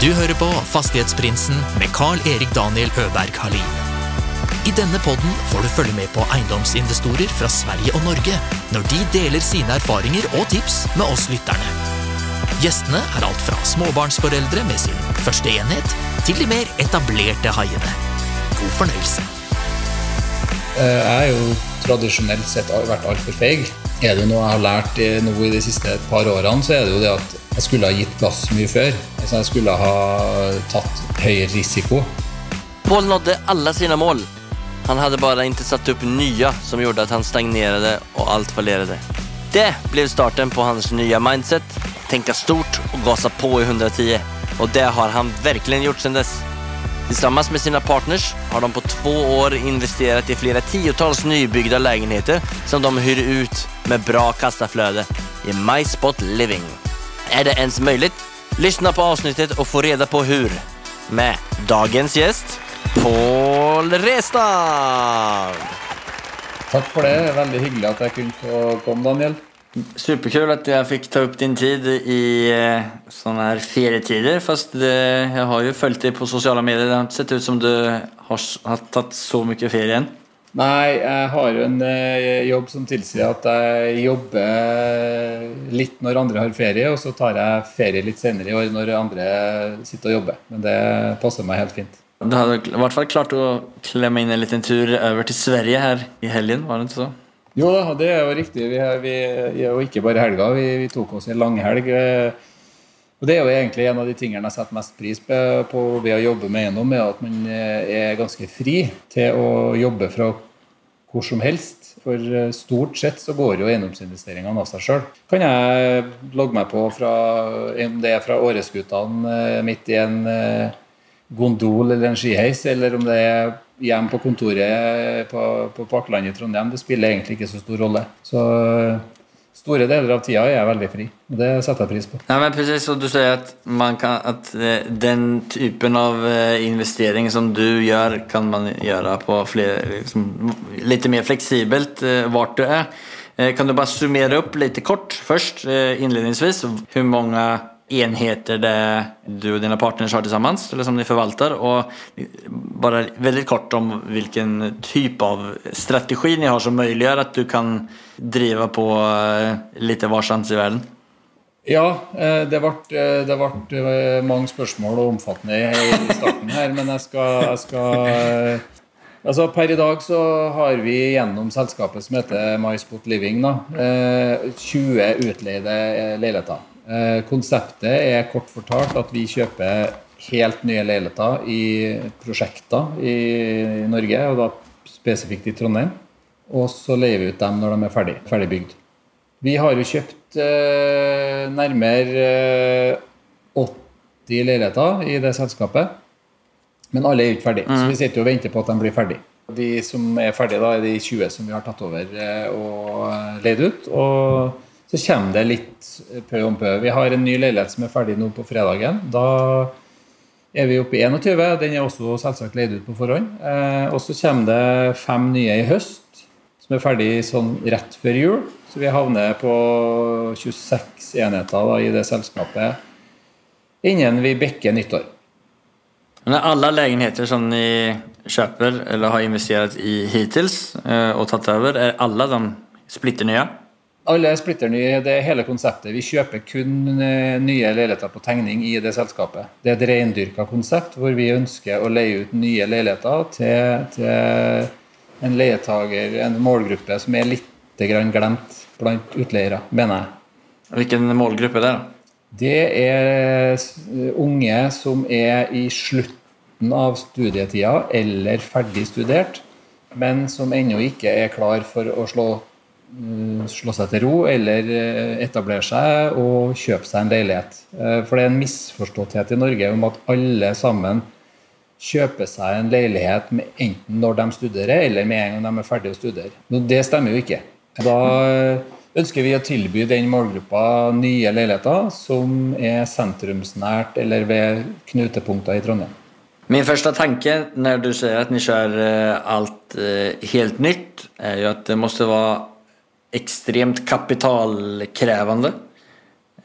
Du hører på Fastighetsprinsen med Carl-Erik Daniel Øberg Halin. I denne podden får du følge med på eiendomsinvestorer fra Sverige og Norge når de deler sine erfaringer og tips med oss lytterne. Gjestene er alt fra småbarnsforeldre med sin første enhet, til de mer etablerte haiene. God fornøyelse. Eh, Jeg er jo tradisjonelt sett vært altfor feig. Er det noe jeg har lært i- nå i de siste par årene, så er det jo det at jeg skulle ha gitt gass mye før. Jeg skulle ha tatt høyere risiko. Paul nådde alle sine mål. Han hadde bare ikke satt opp nye som gjorde at han stagnerte og alt fallerte. Det ble starten på hans nye mindset. Tenke stort og gasse på i 110. Og det har han virkelig gjort siden dess. Sammen med sine partners har de på to år investert i flere tiotals nybygde leiligheter som de hyrer ut med bra kassaflöde i MySpot Living. Är det ens möjligt? Lyssna på avsnittet och få reda på hur. Med dagens gjest Paul Restad. Takk for det. Det er Veldig hyggelig at jeg kunne få komme, Daniel. Superkul at jeg fikk ta opp din tid i sånne her ferietider. Fast jeg jag har jo fulgt deg på sosiale medier. Det har ikke sett ut som du har, tatt har tagit så mye ferie än. Nei, jeg har jo en eh, jobb som tilsier at jeg jobber litt når andre har ferie, og så tar jeg ferie litt senere i år når andre sitter og jobber. Men det passer meg helt fint. Du hadde i hvert fall klart å klemme inn en liten tur over til Sverige her i helgen, var det ikke så? Jo da, det er jo riktig. Vi er, vi er jo ikke bare helga, vi, vi tok oss en langhelg. eh, Og det er jo egentlig en av de tingene jeg setter mest pris på, ved å jobbe med eiendom, er at man eh, er ganske fri til å jobbe fra hvor som helst. For eh, stort sett så går jo eiendomsinvesteringene av seg sjøl. Kan jeg logge meg på fra om det er fra Åreskutene eh, midt i en gondol eller en skiheis, eller om det er hjemme på kontoret på, på i Trondheim. Det spiller egentlig ikke så stor rolle. Så store deler av tida er jeg veldig fri. Det setter jeg pris på. Ja, men precis, og du sier at, kan, att eh, den typen av eh, investering som du gjør, kan man gjøre på flere, liksom, litt mer fleksibelt hvor du är. Eh, Kan du bare summere opp litt kort først, innledningsvis? Hvor mange enheter det du och dina partners har tillsammans eller som ni förvaltar och bara väldigt kort om vilken typ av strategi ni har som möjliggör att du kan driva på eh, lite varsamt i världen. Ja, eh, det ble, eh, det ble mange spørsmål og omfattende i starten her, men jeg skal, jeg skal Altså Per i dag så har vi gjennom selskapet som heter MySpot Living, da, eh, 20 utleide leiligheter. Eh, Konseptet er kort fortalt at vi kjøper helt nye leiligheter i prosjekter i Norge, og da spesifikt i Trondheim. Og så leier vi ut dem når de er ferdig, ferdigbygd. Vi har jo kjøpt eh, nærmere eh, 80 leiligheter i det selskapet. Men alle er ikke ferdig, så vi sitter jo og venter på at de blir ferdig. De som er ferdige, da, er de 20 som vi har tatt over eh, og eh, leid ut. Og så kommer det litt pø om pø. Vi har en ny leilighet som er ferdig nå på fredagen. Da er vi oppe i 21. Den er også selvsagt leid ut på forhånd. Eh, og så kommer det fem nye i høst, som er ferdig sånn rett før jul. Så vi havner på 26 enheter da, i det selskapet innen vi bikker nyttår. Men er alle leiligheter som ni kjøper eller har investert i hittil og tatt over, er alle de splitter splitternya? Alle er splitter nye. Det er hele konseptet. Vi kjøper kun eh, nye leiligheter på tegning i det selskapet. Det er et reindyrka konsept hvor vi ønsker å leie ut nye leiligheter til, til en leietager, en målgruppe som er litt grann glemt blant utleiere, mener jeg. Hvilken målgruppe det da? Det er unge som er i slutten av studietida eller ferdig studert, men som ennå ikke er klar for å slå, slå seg til ro eller eh, etablere seg og kjøpe seg en leilighet. Eh, For det er en misforståtthet i Norge om at alle sammen kjøper seg en leilighet med enten når de studerer, eller med en gang de er ferdig å studere. Det stemmer jo ikke. Da eh, ønsker vi å tilby den målgruppa nye leiligheter som er sentrumsnært eller ved knutepunkter i Trondheim. Min første tanke når du sier at dere kör alt helt nytt er jo at det måtte vara extremt kapitalkrevende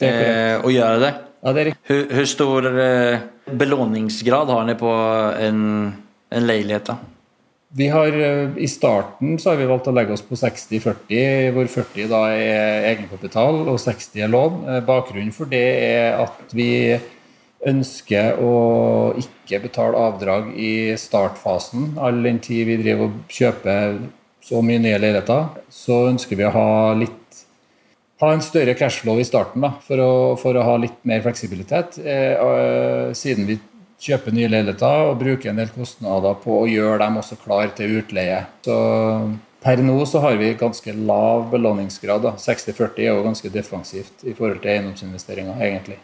eh, å gjøre det. Ja, det. Hur, hur stor eh, belåningsgrad har ni på en, en leilighet? da? Vi har, eh, I starten så har vi valgt å legge oss på 60-40, hvor 40 da er egenkapital og 60 er lån. Eh, Bakgrunnen for det er at vi ønsker å ikke betale avdrag i startfasen. All den tid vi driver og kjøper så mye nye leiligheter, så ønsker vi å ha litt ha en større cashflow i starten da, for å, for å ha litt mer fleksibilitet. Eh, eh, siden vi kjøper nye leiligheter og bruker en del kostnader på å gjøre dem også klar til utleie. Så per nå så har vi ganske lav belåningsgrad. 60-40 er jo ganske defensivt i forhold til eiendomsinvesteringer, egentlig.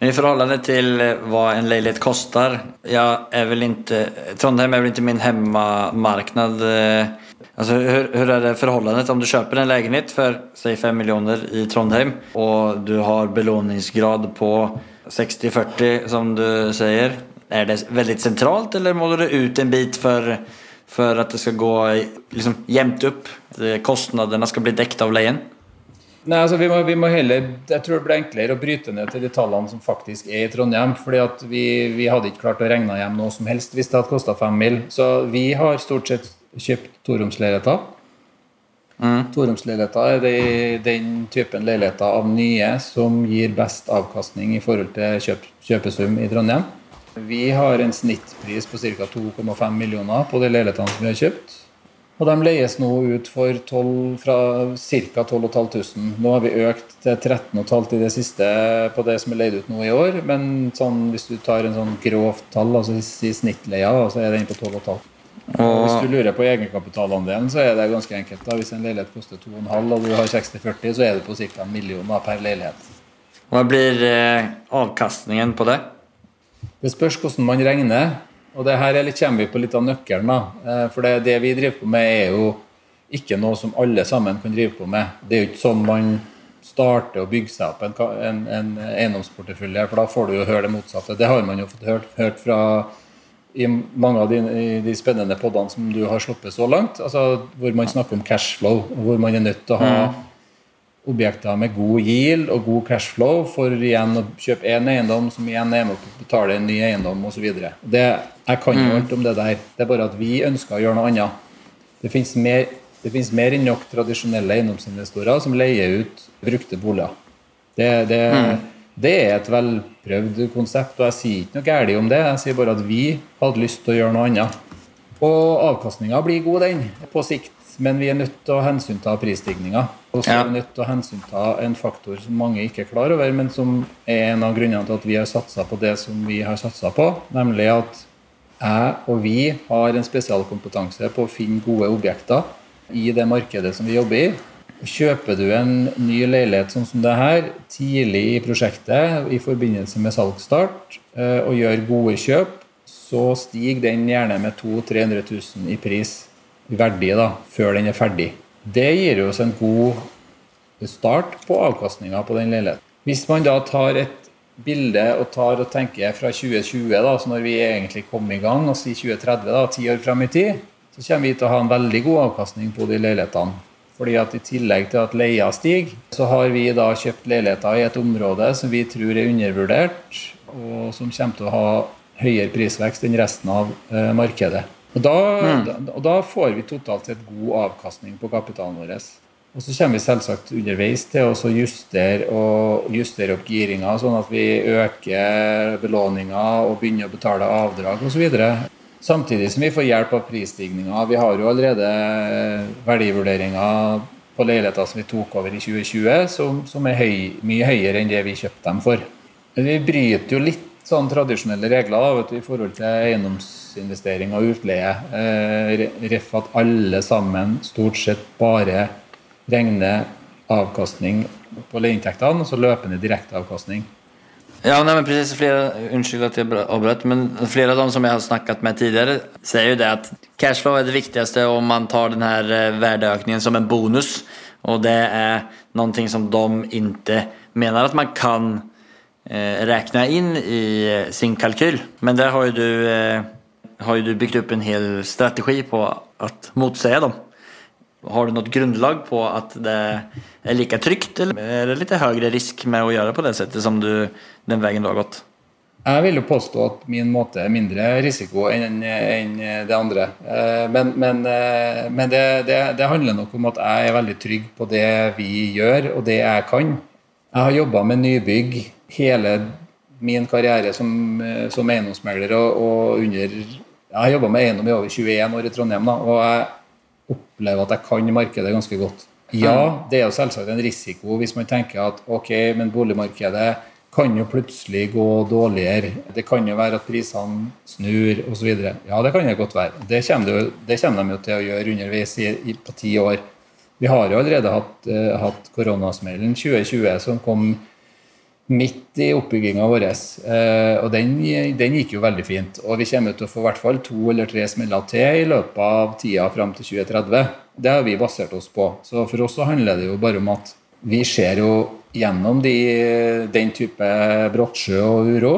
I förhållande till hva vad en lägenhet kostar. Jag är väl inte, Trondheim är väl inte min hemmamarknad. eh. Alltså hur, hur det förhållandet om du köper en lägenhet för säg 5 miljoner i Trondheim och du har belåningsgrad på 60-40 som du säger. Är det väldigt centralt eller målar du ut en bit för, för att det ska gå liksom, jämnt upp? Att kostnaderna ska bli täckta av leien? Nei, altså vi må, vi må heller, Jeg tror det blir enklere å bryte ned til de tallene som faktisk er i Trondheim. fordi at vi, vi hadde ikke klart å regne hjem noe som helst hvis det hadde kosta fem mil. Så vi har stort sett kjøpt toromsleiligheter. Toromsleiligheter er de, den typen leiligheter av nye som gir best avkastning i forhold til kjøp, kjøpesum i Trondheim. Vi har en snittpris på ca. 2,5 millioner på de leilighetene som vi har kjøpt. Og de leies nå ut for 12, fra ca. 12 500. Nå har vi økt til 13 500 i det siste på det som er leid ut nå i år. Men sånn, hvis du tar en sånn grovt tall, altså i snittleia, så er den på 12 500. Og hvis du lurer på egenkapitalandelen, så er det ganske enkelt. da. Hvis en leilighet koster 2,5 og du har 60-40, så er det på ca. en million da, per leilighet. Hva blir eh, avkastningen på det? Det spørs hvordan man regner. Og det her er kommer vi på litt av nøkkelen. da. Eh, For det, det vi driver på med, er jo ikke noe som alle sammen kan drive på med. Det er jo ikke sånn man starter å bygge seg opp en, en, en eiendomsportefølje, for da får du jo høre det motsatte. Det har man jo fått hørt, hørt fra i mange av de, de spennende podene som du har sluppet så langt, altså hvor man snakker om cashflow, hvor man er nødt til å ha objekter med god yield og god cashflow for igjen å kjøpe én eiendom som igjen er med på å betale en ny eiendom osv. Jeg kan jo alt om det der. Det er bare at vi ønsker å gjøre noe annet. Det finnes mer, det finnes mer enn nok tradisjonelle eiendomsinvestorer som leier ut brukte boliger. Det, det, det er et velprøvd konsept, og jeg sier ikke noe galt om det. Jeg sier bare at vi hadde lyst til å gjøre noe annet. Og avkastninga blir god, den, på sikt. Men vi er nødt til å hensynta prisstigninga. Og så er vi nødt til å hensynta en faktor som mange ikke er klar over, men som er en av grunnene til at vi har satsa på det som vi har satsa på. Nemlig at jeg og vi har en spesialkompetanse på å finne gode objekter i det markedet som vi jobber i. Kjøper du en ny leilighet sånn som det her tidlig i prosjektet i forbindelse med salgsstart eh, og gjør gode kjøp, så stiger den gjerne med 200 000-300 000 i pris, verdi, da, før den er ferdig. Det gir oss en god start på avkastninga på den leiligheten. Hvis man da tar et bilde og tar og tenker fra 2020, da, så når vi egentlig kom i gang, og sier 2030, da, ti år fram i tid, så kommer vi til å ha en veldig god avkastning på de leilighetene. Fordi at I tillegg til at leia stiger, så har vi da kjøpt leiligheter i et område som vi tror er undervurdert, og som kommer til å ha høyere prisvekst enn resten av eh, markedet. Og da, da, og da får vi totalt sett god avkastning på kapitalen vår. Og så kommer vi selvsagt underveis til å justere, og justere opp giringa, sånn at vi øker belåninga og begynner å betale avdrag osv. Samtidig som vi får hjelp av prisstigninga. Vi har jo allerede verdivurderinger på leiligheter som vi tok over i 2020, som, som er høy, mye høyere enn det vi kjøpte dem for. Vi bryter jo litt sånn tradisjonelle regler da, vet du, i forhold til eiendomsinvestering og utleie. Eh, Ref at alle sammen stort sett bare regner avkastning på leieinntektene, og så løpende direkteavkastning. Ja, nej, men precis. Flera, unnskyld at jeg avbrøt, men flere av de som jeg har snakket med tidligere, sier jo det at cashflow er det viktigste om man tar den her eh, som en bonus. Og det er noe som de ikke mener at man kan eh, regne inn i eh, sin kalkyl. Men der har jo du, eh, har ju du byggt upp en hel strategi på att motsäga dem. Har du något grundlag på at det er like trygt eller er det litt høyere risk med å gjøre på det settet som du, den veien du har gått? Jeg vil jo påstå at min måte er mindre risiko enn enn det andre. Eh, Men, men, eh, men det, det, det handler nok om at jeg er veldig trygg på det vi gjør, og det jeg kan. Jeg har jobba med nybygg hele min karriere som, eh, som eiendomsmegler og, og under Jeg har jobba med eiendom i over 21 år i Trondheim, da, og jeg opplever at jeg kan markedet ganske godt. Ja, det er jo selvsagt en risiko hvis man tenker at ok, men boligmarkedet kan jo plutselig gå dårligere. Det kan jo være at prisene snur osv. Ja, det kan det godt være. Det kommer, det, jo, det kommer de jo til å gjøre underveis i, i, på ti år. Vi har jo allerede hatt, uh, hatt koronasmellen 2020 som kom midt i oppbygginga vår. Uh, og den, den, gikk jo veldig fint. Og vi kommer til å få i hvert fall to eller tre smeller til i løpet av tida fram til 2030. Det har vi basert oss på. Så for oss så handler det jo bare om at vi ser jo gjennom de, den type brottsjø og uro.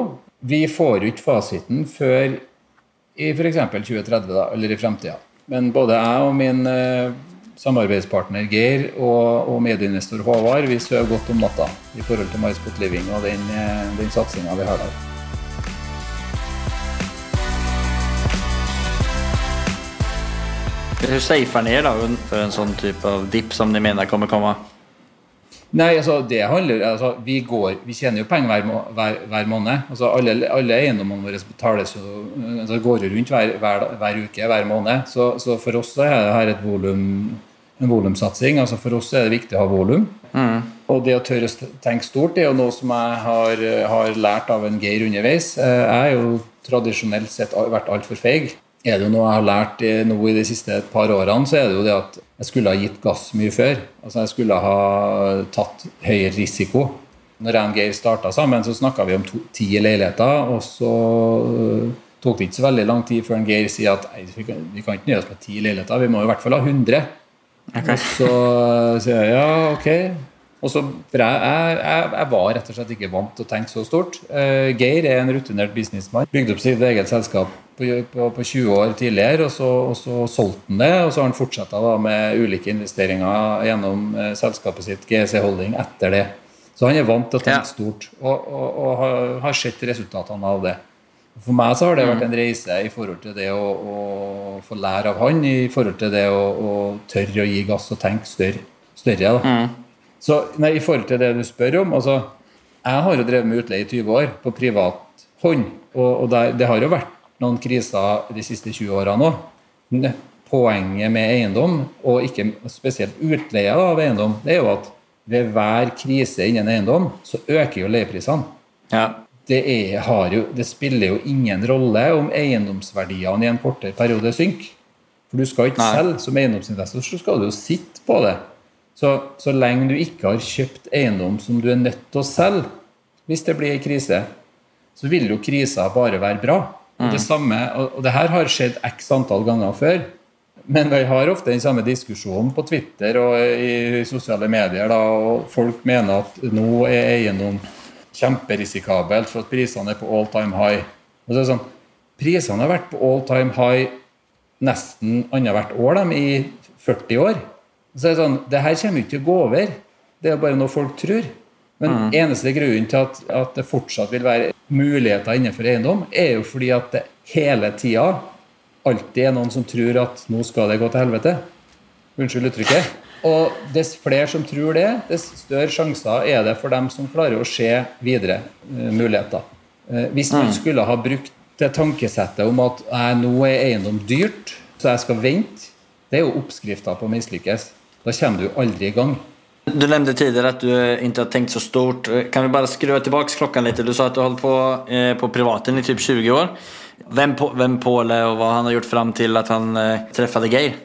Vi får ut fasiten før i f.eks. 2030 da, eller i fremtida. Men både jeg og min eh, samarbeidspartner Geir og, og medieinvestor Håvard vi sover godt om natta i forhold til MySpot Living og den, eh, den satsinga vi har der. Hur safear ni er da for en sånn type av dipp som de mener kommer komme? Nei, altså det handler, altså vi, går, vi tjener jo penger hver, hver, hver måned. Altså alle, alle eiendommene våre betales jo altså går rundt hver, hver, hver uke, hver måned. Så, så for oss så er det her et volum, en volumsatsing. Altså for oss er det viktig å ha volum. Og det å tørre å tenke stort det er jo noe som jeg har, har lært av en Geir underveis. Eh, Jeg er jo tradisjonelt sett vært altfor feig. Er det jo noe jeg har lært i- nå i de siste par årene, så er det jo det at jeg skulle ha gitt gass mye før. Altså jeg skulle ha tatt høyere risiko. Når jeg og Geir starta sammen, så snakka vi om to, ti leiligheter, og så tok det ikke så veldig lang tid før en Geir sier at vi kan, vi kan ikke nøye oss med ti leiligheter, vi må i hvert fall ha 100. Og så sier jeg ja, ok. Og så, for jeg, jeg, jeg, var rett og slett ikke vant til å tenke så stort. Uh, Geir er en rutinert businessmann. Bygde opp sitt eget selskap på, på, på 20 år tidligere, og så, og så solgte han det. Og så har han fortsatt da med ulike investeringer gjennom uh, selskapet sitt, GC Holding, etter det. Så han er vant til å tenke Ja. stort, og, og, og har, har sett resultatene av det. For meg så har det vært en reise i forhold til det å, å få lære av han, i forhold til det å, å tørre å gi gass og tenke større. større da. Så nei, I forhold til det du spør om altså, Jeg har jo drevet med utleie i 20 år på privat hånd. Og, og der, det har jo vært noen kriser de siste 20 årene òg. Poenget med eiendom, og ikke spesielt utleie av eiendom, det er jo at ved hver krise innen eiendom, så øker jo leieprisene Ja. Det, er, har jo, det spiller jo ingen rolle om eiendomsverdiene i en kortere periode synker. For du skal ikke Nei. selge som eiendomsinvestor, så skal du jo sitte på det. Så, så lenge du ikke har kjøpt eiendom som du er nødt til å selge, hvis det blir ei krise, så vil jo krisa bare være bra. Og det samme, og, og det her har skjedd x antall ganger før. Men vi har ofte den samme diskusjonen på Twitter og i sosiale medier. Da, og Folk mener at nå er eiendom kjemperisikabelt for at prisene er på all time high. Og så er det sånn, Prisene har vært på all time high nesten annethvert år de, i 40 år. Så er det sånn, det her kommer ikke til å gå over. Det er jo bare noe folk tror. Men eneste grunnen til at, at det fortsatt vil være muligheter innenfor eiendom, er jo fordi at det hele tida alltid er noen som tror at nå skal det gå til helvete. Unnskyld uttrykket. Og dess flere som tror det, dess større sjanser er det for dem som klarer å se videre uh, muligheter. Uh, hvis man skulle ha brukt det tankesettet om at «Nei, nå er eiendom dyrt, så jeg skal vente, det er jo oppskrifta på å mislykkes. Da kommer du aldri i gang. Du nevnte tidligere at du ikke har tenkt så stort. Kan vi bare skru tilbake klokka litt? Du sa at du holdt på eh, på privaten i typ 20 år. Hvem, på, og hva han har gjort fram til at han eh, träffade Geir?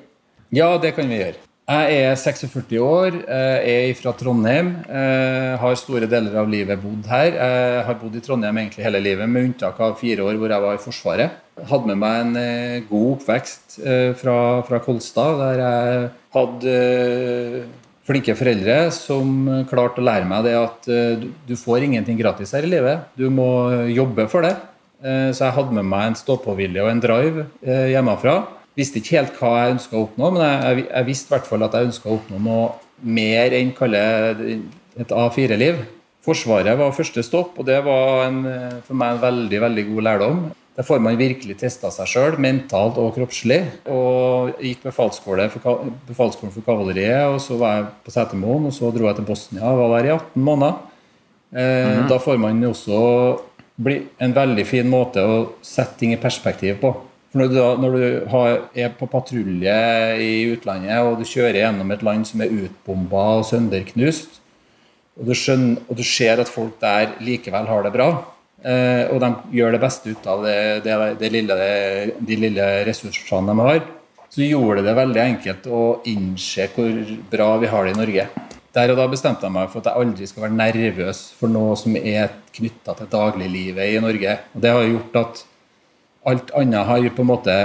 Ja, det kan vi gjøre. Jeg er 46 år, er fra Trondheim. Har store deler av livet bodd her. Jeg har bodd i Trondheim egentlig hele livet, med unntak av fire år hvor jeg var i Forsvaret. Hadde med meg en eh, god oppvekst eh, fra, fra Kolstad, der jeg hadde eh, flinke foreldre som klarte å lære meg det at du, får ingenting gratis her i livet. Du må jobbe for det. Så jeg hadde med meg en stå-på-vilje og en drive hjemmefra. Visste ikke helt hva jeg ønska å oppnå, men jeg, jeg, visste i hvert fall at jeg ønska å oppnå noe mer enn kalle et A4-liv. Forsvaret var første stopp, og det var en, for meg en veldig veldig god lærdom. Der får man virkelig testa seg sjøl, mentalt og kroppslig. Og gikk befalsskole for, befalsskolen for kavaleriet, og så var jeg på Setermoen, og så dro jeg til Bosnia var der i 18 måneder. Eh, mm. Da får man også bli en veldig fin måte å sette ting i perspektiv på. For når du, da, når du har, er på patrulje i utlandet, og du kjører gjennom et land som er utbomba og sønderknust, og du, skjønner, og du ser at folk der likevel har det bra, eh, og de gjør det beste ut av det, det, det lille, de lille ressursene de har, så gjorde det veldig enkelt å innse hvor bra vi har det i Norge. Der og da bestemte jeg meg for at jeg aldri skal være nervøs for noe som er knytta til dagliglivet i Norge. Og Det har gjort at alt annet har på en måte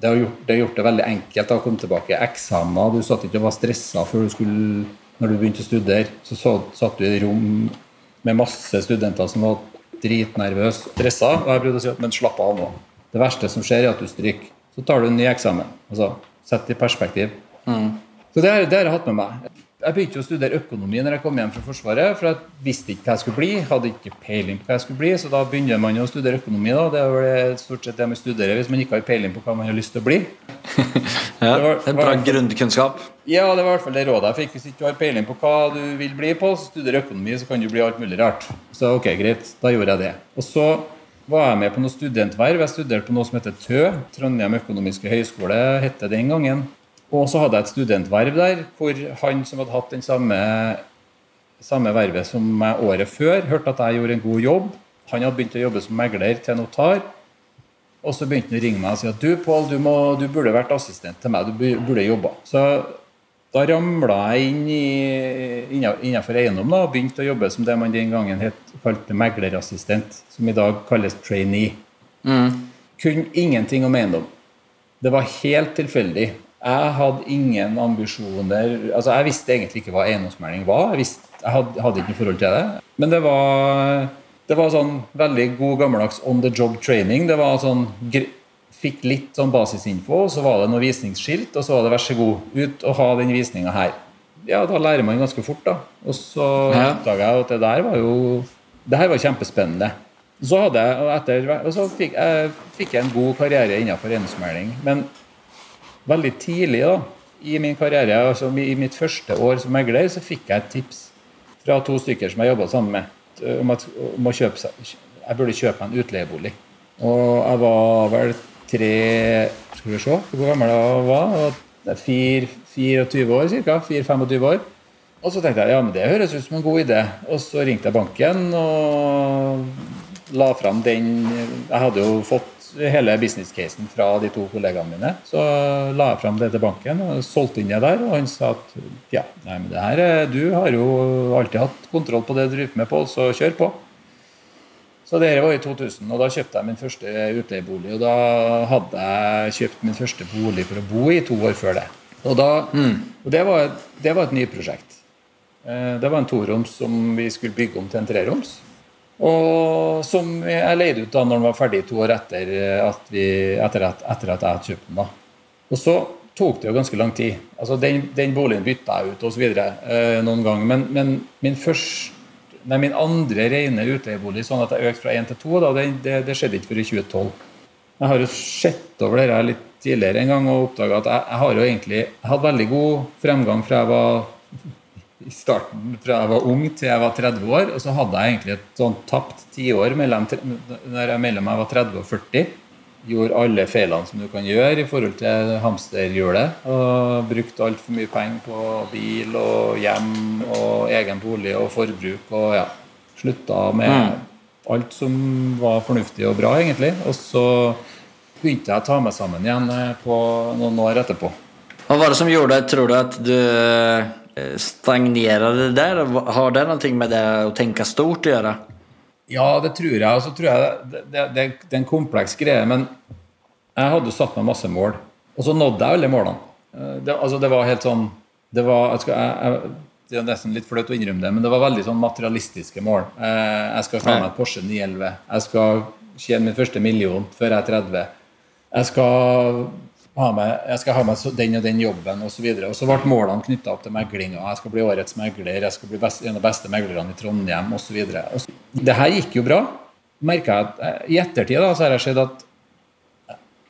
det har, gjort, det har gjort det veldig enkelt å komme tilbake. Eksamener, du satt ikke og var stressa før du skulle når du begynte å studere, så, så satt du i rom med masse studenter som var dritnervøse, stressa. Og jeg prøvde å si at men slapp av nå. Det verste som skjer, er at du stryker. Så tar du en ny eksamen. Altså, Sett i perspektiv. Mm. Så det har jeg hatt med meg. Jeg begynte å studere økonomi når jeg kom hjem fra Forsvaret. For jeg visste ikke hva jeg skulle bli. Hadde ikke peiling på hva jeg skulle bli. Så da begynner man å studere økonomi. da. Det er vel stort sett det man studerer hvis man ikke har peiling på hva man har lyst til å bli. ja, det var, bra grunnkunnskap. Ja, det var i hvert fall det rådet jeg fikk. Hvis ikke du har peiling på hva du vil bli på, så studerer økonomi, så kan du bli alt mulig rart. Så ok, greit. Da gjorde jeg det. Og så var jeg med på noe studentverv. Jeg studerte på noe som heter TØ. Trondheim økonomiske høgskole het det den gangen. Og så hadde jeg et studentverv der hvor han som hadde hatt den samme, samme vervet som meg året før, hørte at jeg gjorde en god jobb. Han hadde begynt å jobbe som megler til notar. Og så begynte han å ringe meg og si at du, Pål, du, du, burde vært assistent til meg. Du burde jobba. Så da ramla jeg inn i, innenfor eiendom da, og begynte å jobbe som det man den gangen het, kalte meglerassistent, som i dag kalles trainee. Mm. Kunne ingenting om eiendom. Det var helt tilfeldig. Jeg hadde ingen ambisjoner altså Jeg visste egentlig ikke hva eiendomsmelding var. Jeg, visste, jeg hadde, hadde, ikke noe forhold til det. Men det var, det var sånn veldig god, gammeldags on the job training. Det var sånn Fikk litt sånn basisinfo, så var det noe visningsskilt, og så var det vær så god, ut og ha den visninga her. Ja, da lærer man ganske fort, da. Og så ja. oppdaga jeg at det der var jo Det her var kjempespennende. Så hadde jeg, og, etter, og så fikk jeg, fikk jeg en god karriere innenfor eiendomsmelding. Men veldig tidlig da, i min karriere, altså i mitt første år som megler, så fikk jeg et tips fra to stykker som jeg jobba sammen med, om at om kjøpe, jeg burde kjøpe en utleiebolig. Og jeg var vel tre Skal vi se hvor gammel jeg var. Det er 24 år ca. 4-25 år. Og så tenkte jeg ja, men det høres ut som en god idé. Og så ringte jeg banken og la fram den Jeg hadde jo fått hele business-casen fra de to kollegaene mine. Så la jeg fram det til banken og solgte inn det der. Og han sa at ja, nei, men det her, du har jo alltid hatt kontroll på det du driver med, på, så kjør på. Så det var i 2000, og da kjøpte jeg min første utleiebolig. Og da hadde jeg kjøpt min første bolig for å bo i to år før det. Og, da, mm. og det, var, det var et nyprosjekt. Eh, det var en toroms som vi skulle bygge om til en treroms. Og som jeg leide ut da når den var ferdig to år etter at, vi, etter at, etter at jeg hadde kjøpt den. da. Og så tok det jo ganske lang tid. Altså Den, den boligen bytta jeg ut osv. Eh, noen ganger. Men, men min, først, nei, min andre rene utleiebolig, sånn at jeg økte fra én til to, da, det, det, det, skjedde ikke før i 2012. Jeg har jo sett over dette litt tidligere en gang og oppdaga at jeg, jeg, har jo egentlig hadde veldig god fremgang fra jeg var i starten fra jeg var ung til jeg var 30 år. Og så hadde jeg egentlig et sånn tapt tiår mellom, mellom jeg var 30 og 40. Gjorde alle feilene som du kan gjøre i forhold til hamsterhjulet. Og brukte altfor mye penger på bil og hjem og egen bolig og forbruk. Og ja, slutta med mm. alt som var fornuftig og bra, egentlig. Og så begynte jeg å ta meg sammen igjen eh, på noen år etterpå. Hva var det som gjorde, tror du, at du Eh, det der? Har det noe med det å tenke stort å gjøre? Ja, det tror jeg. Og så tror jeg det, det, det, det, er en kompleks greie. Men jeg hadde satt meg masse mål, og så nådde jeg alle målene. Eh, det, altså, det var helt sånn Det var jeg jeg, det er nesten litt flaut å innrømme det, men det var veldig sånn materialistiske mål. Eh, jeg skal ta meg Porsche 911. Jeg skal tjene min første million før jeg er 30. Jeg skal med, jeg skal ha med den og den jobben osv. Og, så og så ble målene knytta opp til meglinga. Jeg skal bli årets megler, jeg skal bli best, en av de beste meglerne i Trondheim osv. Det her gikk jo bra. Merka jeg at eh, I ettertid da, så har jeg sett at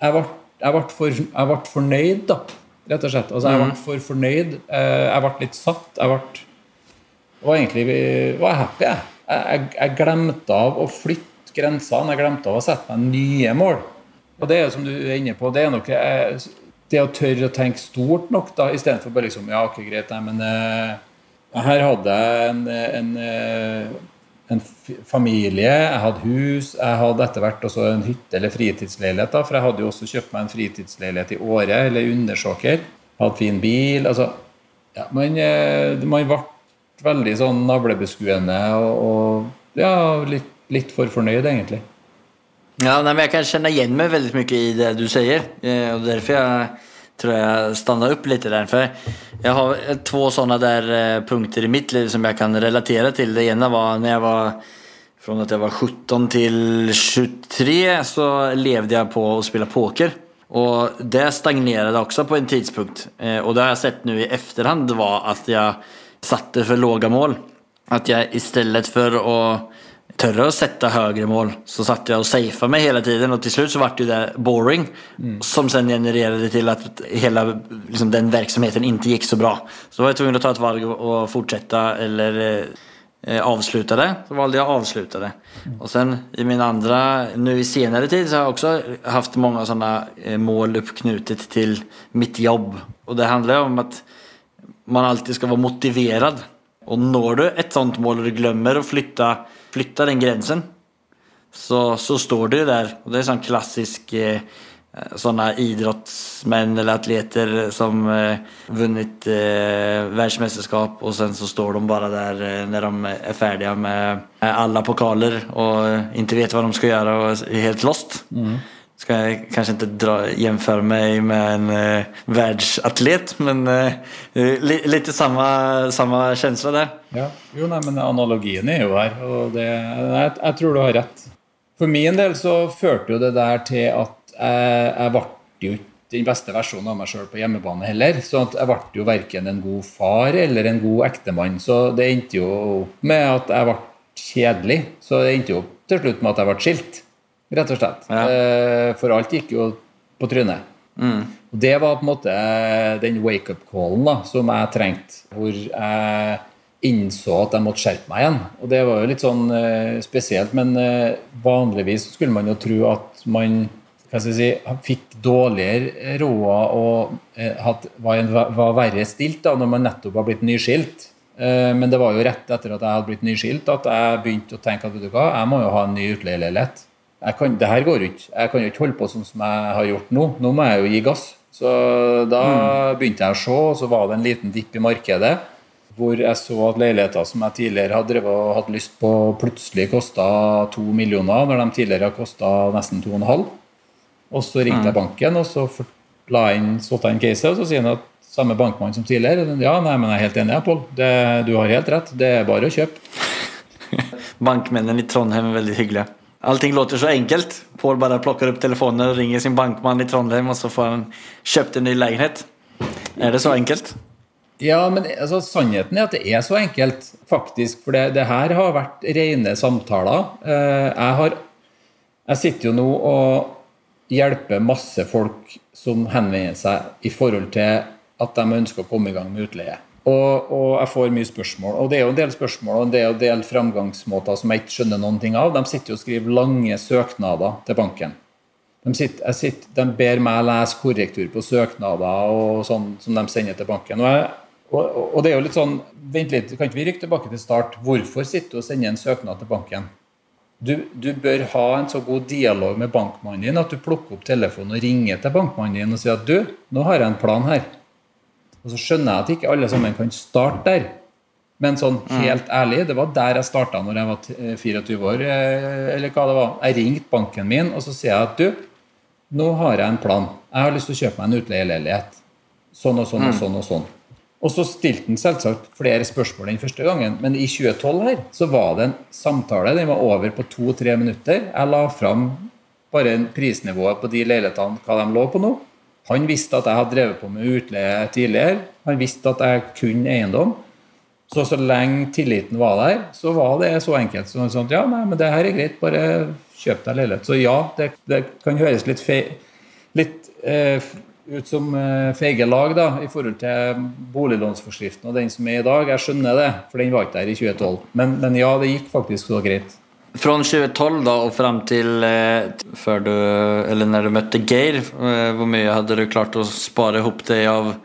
jeg ble, jeg ble, for, jeg ble fornøyd, da. Rett og slett. Altså, jeg ble for fornøyd. Eh, Jeg ble litt satt. Jeg ble var egentlig var happy. Jeg. Jeg, jeg glemte av å flytte grensene. Jeg glemte av å sette meg nye mål. Og det er jo som du er inne på, det er nok eh, det å tørre å tenke stort nok, da, istedenfor bare liksom Ja, ok, greit, nei, men uh, her hadde jeg en, en, eh, en familie, jeg hadde hus, jeg hadde etter hvert også en hytte eller fritidsleilighet. da, For jeg hadde jo også kjøpt meg en fritidsleilighet i Åre, eller Undersåker. Hadde fin bil. altså ja, man, man ble veldig sånn navlebeskuende og, og ja, litt, litt for fornøyd, egentlig. Ja, nei, men Jeg kan kjenne igjen meg veldig mye i det du sier. Eh, Derfor därför jeg tror jeg stannar opp litt der. For jeg har to sånne der eh, punkter i mitt liv som jeg kan relatera til. Det ene var når jeg var fra at jeg var 17 til 23 så levde jeg på å spille poker. Og det stagnerte også på en tidspunkt. Eh, och det har jeg sett nå i efterhand var at jeg satte for låga mål. At jeg i stedet for att törre å sette høyere mål så satt jeg og safa meg hele tiden og til slutt så vart det det boring som sen genererte til at hele liksom, den verksamheten ikke gikk så bra. Så var jeg tvungen å ta et valg og fortsette eller eh, avslutte det. Så valde jeg å avslutte det. Og sen i min andre, nu i senere tid så har jeg også haft mange sådana eh, mål oppknutet til mitt jobb. Og det handler jo om at man alltid skal være motivert. Og når du et sånt mål og du glemmer å flytta, flytta den grensen, så, så står du der. Og det er sånn klassisk sånne idrettsmenn eller atleter som eh, vunnet eh, verdensmesterskap, og sen så står de bare der eh, når de er ferdige med alle pokaler og ikke vet hva de skal gjøre og er helt lost. Ska jag kanske inte dra, jämföra mig med en eh, världsatlet men eh, li, lite samma, samma känsla där. Ja. Jo, nej, men analogin er jo her, og det, jeg, jag tror du har rett. For min del så førte det där til at jeg, jag ble jo den beste versjonen av meg sjøl på hjemmebane heller. Så jeg ble jo verken en god far eller en god ektemann. Så det endte jo opp med at jeg ble kjedelig. Så det endte jo opp til slutt med at jeg ble skilt, rett og slett. Ja. Eh, For alt gikk jo på trynet. Og Det var på en måte den wake-up-callen som jeg trengte, hvor jeg innså at jeg måtte skjerpe meg igjen. Og Det var jo litt sånn eh, spesielt, men eh, vanligvis skulle man jo tro at man si, fikk dårligere råd og eh, hatt, var, en, var verre stilt da, når man nettopp har blitt nyskilt. Eh, Men det var jo rett etter at jeg hadde blitt nyskilt at jeg begynte å tenke at vet du hva, jeg må jo ha en ny utleieleilighet. Kan, det her går jo ikke. Jeg kan jo ikke holde på sånn som jeg har gjort nå. Nå må jeg jo gi gass. Så da begynte jeg å se, og så var det en liten dipp i markedet. Hvor jeg så at leiligheter som jeg tidligere hadde hatt lyst på, plutselig kosta to millioner, når de tidligere har kosta nesten to og en halv. Og så ringte jeg banken, og så la jeg inn, satte jeg inn caset, og så sier han at samme bankmann som tidligere. Ja, nei, men jeg er helt enig, Pål. Du har helt rett. Det er bare å kjøpe. Bankmennene i Trondheim er veldig hyggliga. Allting låter så enkelt. Paul bare plukker opp telefonen og ringer sin bankmann i Trondheim og så får han kjøpt en ny leilighet. Er det så enkelt? Ja, men altså, sannheten er at det er så enkelt, faktisk. For det, det her har vært rene samtaler. Eh, Jeg, har, jeg sitter jo nå og hjelper masse folk som henvender seg i forhold til at de ønsker å komme i gang med utleie. Og, og jeg får mye spørsmål. Og det er jo en del spørsmål og det er jo en del framgangsmåter som jeg ikke skjønner noen ting av. De sitter jo og skriver lange søknader til banken. De, sitter, sitter, de ber meg lese korrektur på søknader og sånn som de sender til banken. Og, jeg, og, og det er jo litt sånn Vent litt, kan ikke vi rykke tilbake til start? Hvorfor sitter du og sender en søknad til banken? Du, du bør ha en så god dialog med bankmannen din at du plukker opp telefonen og ringer til bankmannen din og sier at du, nå har jeg en plan her. Og så skjønner jeg at ikke alle sammen kan starte der. Men sånn helt ærlig, det var der jeg starta når jeg var eh, 24 år. eh, Eller hva det var. Jeg ringte banken min og så sier jeg at du, nå har jeg en plan. Jeg har lyst til å kjøpe meg en utleieleilighet. Sånn og sånn og sånn og sånn. Og så stilte han selvsagt flere spørsmål den første gangen, men i 2012 her så var det en samtale. Den var over på to-tre minutter. Jeg la fram bare prisnivået på de leilighetene, hva de lå på nå. Han visste at jeg hadde drevet på med utleie tidligere. Han visste at jeg kunne eiendom. Så så lenge tilliten var der, så var det så enkelt. Så sånn, ja, nei, men det her er greit, bare kjøp deg leilighet. Så ja, det, det kan høres litt, fe, litt eh, ut som eh, feige lag da, i forhold til boliglånsforskriften og den som er i dag. Jeg skjønner det, for den var ikke der i 2012. Men, men ja, det gikk faktisk så greit. Fra 2012 da, og frem til eh, før du, eller når du møtte Geir, eh, hvor mye hadde du klart å spare ihop det av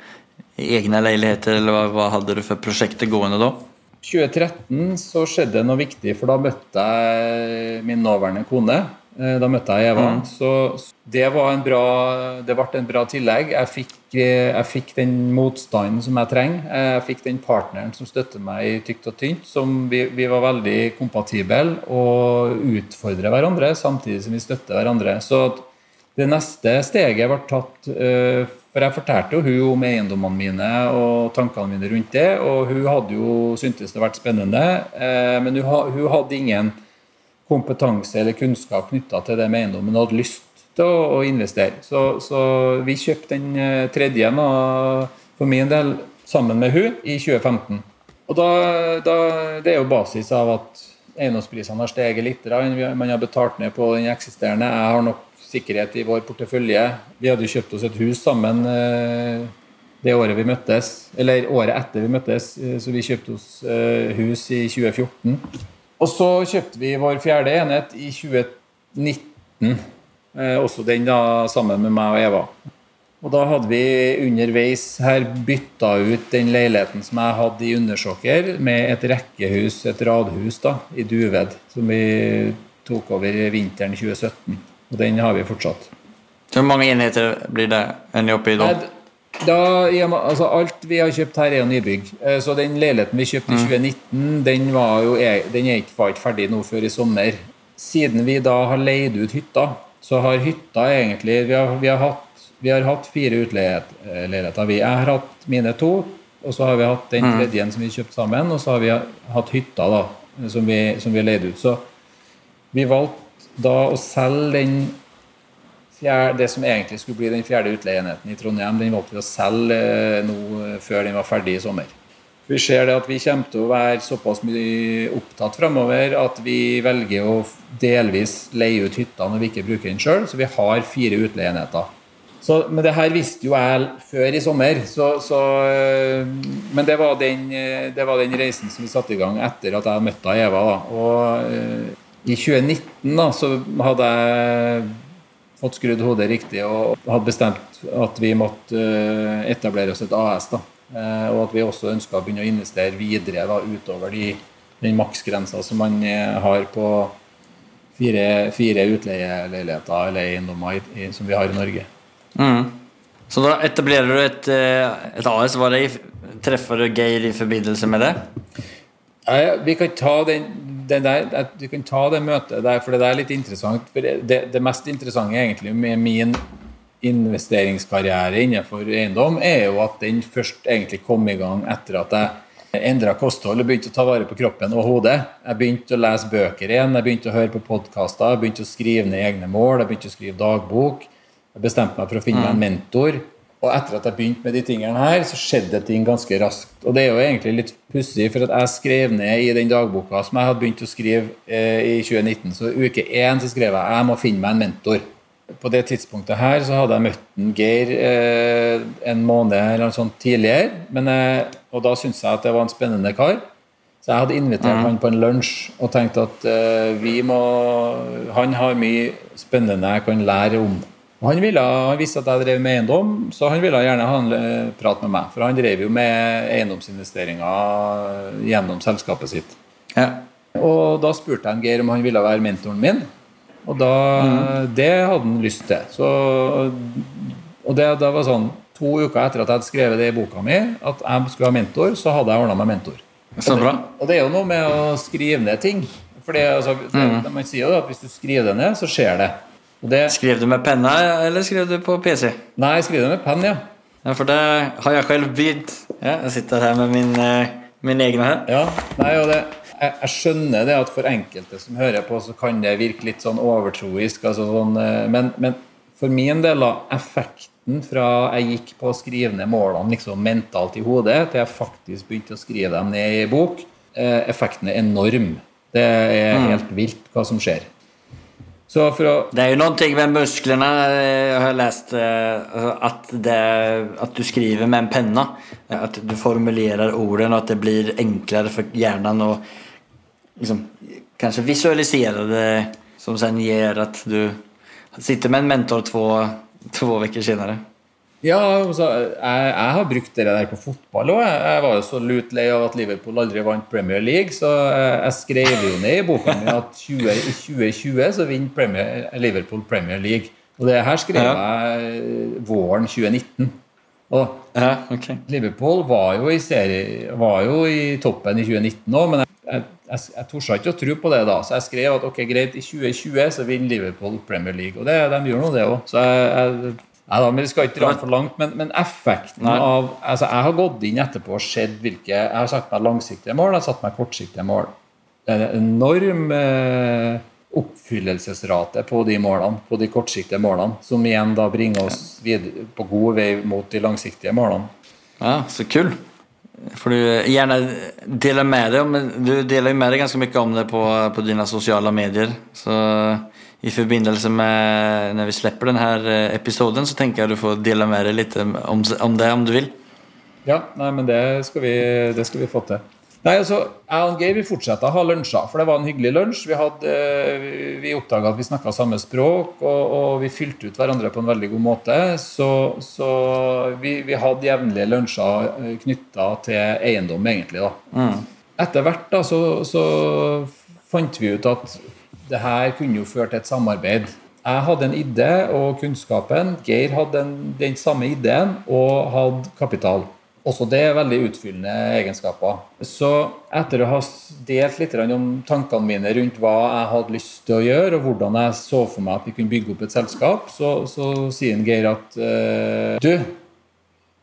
egne leiligheter, eller hva hadde du for prosjektet gående da? 2013 så skjedde noe viktig, for da møtte jeg min nåværende kone. Eh, Da møtte jeg Eva. Så det var en bra, det ble en bra tillegg. Jeg fikk, eh, jeg fikk den motstanden som jeg trenger. Jeg fikk den partneren som støtter meg i tykt og tynt. Som vi, vi var veldig kompatible og utfordrer hverandre samtidig som vi støtter hverandre. Så det neste steget ble tatt eh, For jeg fortalte jo hun om eiendommene mine og tankene mine rundt det, og hun hadde jo syntes det vært spennende, eh, men hun, hun hadde ingen kompetanse eller kunnskap knytta til det med eiendommen og hadde lyst til å, å investere. Så, så vi kjøpte den eh, tredje nå, for min del sammen med hun i 2015. Og da, da, Det er jo basis av at eiendomsprisene har steget litt. Man har betalt ned på den eksisterende. Jeg har nok sikkerhet i vår portefølje. Vi hadde jo kjøpt oss et hus sammen eh, det året vi møttes, eller året etter vi møttes, eh, så vi kjøpte oss hus i 2014. Og så kjøpte vi vår fjerde enhet i 2019. Eh, også den da sammen med meg og Eva. Og da hadde vi underveis her bytta ut den leiligheten som jeg hadde i Undersåker, med et rekkehus, et radhus, da, i Duved, som vi tok over vinteren 2017. Og den har vi fortsatt. Hvor mange enheter blir det enn oppe i da? Da, altså alt vi har kjøpt her, er jo nybygg. Eh, Så den leiligheten vi kjøpte i 2019, den, var jo, den er ikke, var ikke ferdig nå før i sommer. Siden vi da har leid ut hytta, så har hytta egentlig Vi har, vi har, hatt, vi har hatt fire utleiligheter. Vi- Jeg har hatt mine to, og så har vi hatt den tredje som vi kjøpte sammen, og så har vi hatt hytta da, som vi, som vi har leid ut. Så vi valgte da å selge den fjerde, det som egentlig skulle bli den fjerde utleieenheten i Trondheim, den valgte vi å selge eh, nå eh, før den var ferdig i sommer. Vi ser det at vi kommer til å være såpass mye opptatt framover at vi velger å delvis leie ut hytta når vi ikke bruker den sjøl, så vi har fire utleieenheter. Men det her visste jo jeg før i sommer, så, så, øh, men det var, den, det var den reisen som vi satte i gang etter at jeg møtte Eva. Da. Og i 2019 da, så hadde jeg fått skrudd hodet riktig og hadde bestemt at vi måtte øh, etablere oss et AS. da. Eh, Og at vi også ønska å begynne å investere videre da, utover de, den maksgrensa som man eh, har på fire, fire utleieleiligheter eller eiendommer som vi har i Norge. Mm. Så da etablerer du et, eh, et AS. Var det treffer du Geir i forbindelse med det? Nei, vi kan ta den der, vi kan ta det møtet der, for det der er litt interessant. For det, det, det mest interessante egentlig med min investeringskarriere innenfor eiendom, er jo at den først egentlig kom i gang etter at jeg endra kosthold og begynte å ta vare på kroppen og hodet. Jeg begynte å lese bøker igjen, jeg begynte å høre på podkaster, jeg begynte å skrive ned egne mål, jeg begynte å skrive dagbok. Jeg bestemte meg for å finne meg en mentor. Og etter at jeg begynte med de tingene her, så skjedde ting ganske raskt. Og det er jo egentlig litt pussig, for at jeg skrev ned i den dagboka som jeg hadde begynt å skrive eh, i 2019, så uke én så skrev jeg jeg må finne meg en mentor. På det tidspunktet her så hadde jeg møtt en Geir eh, en måned eller noe sånt tidligere, men, eh, og da syntes jeg at det var en spennende kar. Så jeg hadde invitert han på en lunsj og tenkt at eh, vi må Han har mye spennende jeg kan lære om. Og han, ville, han visste at jeg drev med eiendom, så han ville gjerne ha en eh, prat med meg. For han drev jo med eiendomsinvesteringer gjennom selskapet sitt. Ja. Og da spurte jeg Geir om han ville være mentoren min. Og da, det hadde han lyst til. Så, og det, det var sånn to uker etter at jeg hadde skrevet det i boka mi, at jeg skulle ha mentor, så hadde jeg ordna meg mentor. Så bra. Og det er jo noe med å skrive ned ting. For det, altså, mm. Man sier jo at hvis du skriver det ned, så skjer det. Det Skrev du med penne, eller skrev du på PC? nei, jeg du det med penn, ja. Ja, for det har jeg selv begynt. Ja, jeg sitter her med min, eh, min egen her. Ja, nei, og det, jeg, jeg skjønner det at for enkelte som hører på, så kan det virke litt sånn overtroisk. Altså sånn, eh, men, men for min del, da, effekten fra jeg gikk på å skrive ned målene liksom mentalt i hodet, til jeg faktisk begynte å skrive dem ned i bok, eh, effekten er enorm. Det er helt vilt hva som skjer. Å Det er jo noe med musklene. Jeg har lest at, det, at, du skriver med en penne. At du formulerer orden og at det blir enklere for hjernen å liksom, kanskje visualisere det som sen gjør at du sitter med en mentor to, två veckor senere. Ja, altså, jeg, jeg har brukt det der på fotball òg. Jeg, jeg var jo så lut lei av at Liverpool aldri vant Premier League, så jeg, jeg skrev jo ned i boka mi at 20, i 2020 så vinner Premier, Liverpool Premier League. Og det her skrev jeg våren 2019. Og Ja, okay. Liverpool var jo i, serie, var jo i toppen i 2019 òg, men jeg, jeg, jeg, jeg torde ikke å tro på det da. Så jeg skrev at ok, greit, i 2020 så vinner Liverpool Premier League. Og det, de gjør nå det òg. Så jeg Nei da, men Vi skal ikke dra for langt, men, men effekten Nei. av altså Jeg har gått inn etterpå og sett hvilke Jeg har satt meg langsiktige mål, jeg har satt meg kortsiktige mål. Det er en enorm eh, oppfyllelsesrate på de målene, på de kortsiktige målene, som igjen da bringer oss videre på god vei mot de langsiktige målene. Ja, så kul. For du gjerne deler med deg, men du deler jo med deg ganske mye om det på, på dine sosiale medier. Så i forbindelse med når vi slipper denne eh, episoden så tenker jeg du får dela med deg litt om, om det om du vil. Ja, nei, men det skal vi, det skal vi få til. Nei, altså, Jeg og Geir vi fortsetter å ha lunsjer, for det var en hyggelig lunsj. Vi, hadde, eh, vi oppdaga at vi snakka samme språk, og, og vi fylte ut hverandre på en veldig god måte. Så, så vi, vi hadde jevnlige lunsjer knytta til eiendom, egentlig. da. Etter hvert da, så, så fant vi ut at det her kunne jo føre til et samarbeid. Jeg hadde en idé og kunnskapen. Geir hadde den, den samme ideen og hadde kapital. Også det er veldig utfyllende egenskaper. Så etter å ha delt litt om tankene mine rundt hva jeg hadde lyst til å gjøre, og hvordan jeg så for meg at vi kunne bygge opp et selskap, så, så sier Geir at eh, du,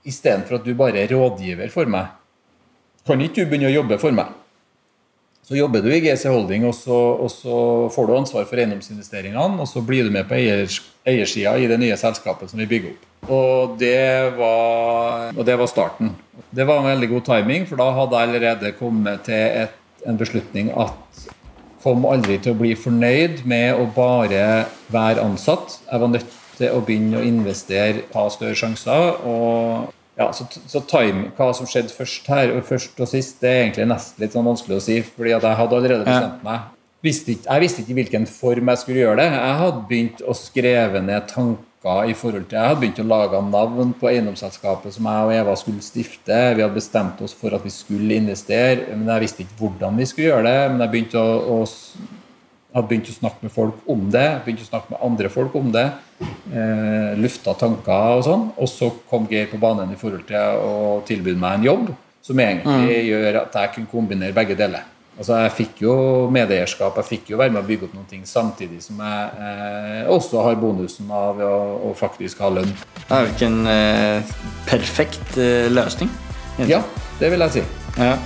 istedenfor at du bare er rådgiver for meg, kan ikke du begynne å jobbe for meg? Så jobber du i GC Holding, og så, og så får du ansvar for eiendomsinvesteringene, og så blir du med på eiers, eiersida i det nye selskapet som vi bygger opp. Og det, var, og det var starten. Det var en veldig god timing, for da hadde jeg allerede kommet til et, en beslutning at kom aldri til å bli fornøyd med å bare være ansatt. Jeg var nødt til å begynne å investere, ha større sjanser. og ja, så, så time, Hva som skjedde først her og først og sist, det er egentlig nesten litt sånn vanskelig å si. fordi at jeg hadde allerede bestemt meg. Visste ikke, jeg visste ikke i hvilken form jeg skulle gjøre det. Jeg hadde begynt å skrive ned tanker i forhold til Jeg hadde begynt å lage navn på eiendomsselskapet som jeg og Eva skulle stifte. Vi hadde bestemt oss for at vi skulle investere, men jeg visste ikke hvordan vi skulle gjøre det. Men jeg begynte å, å hadde begynt å snakke med folk om det, begynt å snakke med andre folk om det. Eh, lufta tanker og sånn. Og så kom Geir på banen i forhold til å tilby meg en jobb som egentlig gjør at jeg kunne kombinere begge deler. Altså Jeg fikk jo medeierskap, jeg fikk jo være med å bygge opp noen ting samtidig som jeg eh, også har bonusen av å, å faktisk ha lønn. Det er jo ikke en eh, perfekt eh, Egentlig. Ja, det vil jeg si. Ja.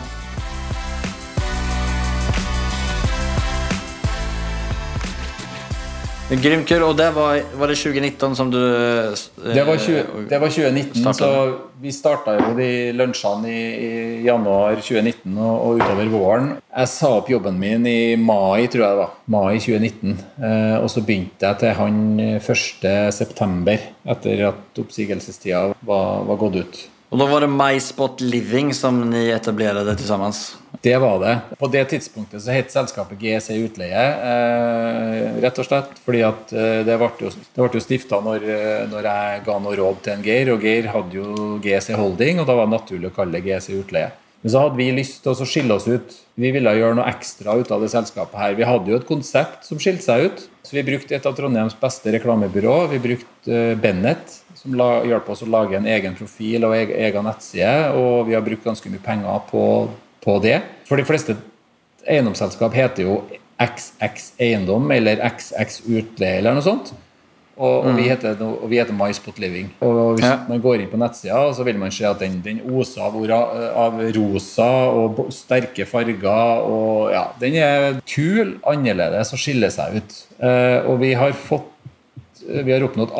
Grymt kul. Og det var, var det 2019 som du... eh, Det var, 20, det var 2019, Startet. så vi starta jo de lunsjene i, i januar 2019 og, og utover våren. Jeg sa opp jobben min i mai, tror jeg det var. Mai 2019. Eh, og så begynte jeg til han 1.9., etter at oppsigelsestida var, var gått ut. Og da var det MySpot Living som ni til tillsammans. Det var det. På det tidspunktet så het selskapet GC Utleie, eh, rett og slett. Fordi at eh, det ble jo, det jo stifta når, eh, når jeg ga noe råd til en Geir, og Geir hadde jo GC Holding, og da var det naturlig å kalle det GC Utleie. Men så hadde vi lyst til å skille oss ut. Vi ville gjøre noe ekstra ut av det selskapet her. Vi hadde jo et konsept som skilte seg ut. Så vi brukte et av Trondheims beste reklamebyrå. Vi brukte eh, Bennett, som hjalp oss å lage en egen profil og egen nettside. Og vi har brukt ganske mye penger på, på det. For de fleste eiendomsselskap heter jo XX Eiendom eller XX Utleie eller noe sånt. Og, og, vi heter, no- og vi heter MySpot Living. Og hvis Ja. man går inn på nettsida, så vil man se at den, den oser av, av rosa og sterke farger. Og ja, den er kul, annerledes og skiller seg ut. Eh, og vi har fått vi har oppnådd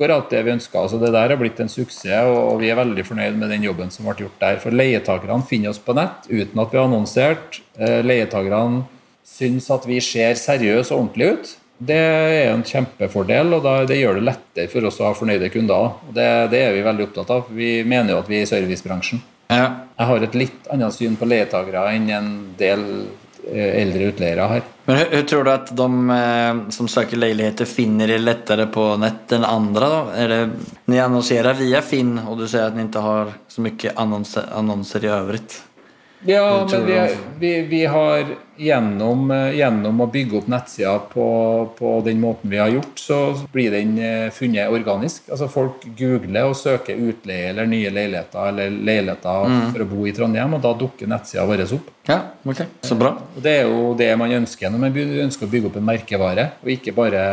akkurat det vi ønska. Altså det der har blitt en suksess, og vi er veldig fornøyd med den jobben som ble gjort der. For leietakerne finner oss på nett uten at vi har annonsert. Eh, leietakerne syns at vi ser seriøse og ordentlige ut. Det er en kjempefordel, og det gjør det lettere for oss å ha fornøyde kunder. Det, det er vi veldig opptatt av. Vi mener jo at vi er i servicebransjen. Ja. Jeg har et litt annet syn på leietakere enn en del eldre utleiere har. Men hur, tror du at de eh, som søker leiligheter, finner det lettere på nett enn andre? Da? Ni annonserar via Finn og du sier at dere ikke har så mye annonser, annonser i øvrig. Ja, men vi, vi, vi har gjennom, eh, gjennom å bygge opp nettsida på, på den måten vi har gjort, så blir den eh, funnet organisk. Altså Folk googler og søker utleie eller nye leiligheter eller leiligheter for å bo i Trondheim, og da dukker nettsida vår opp. Ja, ok, Så bra. Og Det er jo det man ønsker når man ønsker å bygge opp en merkevare, og ikke bare,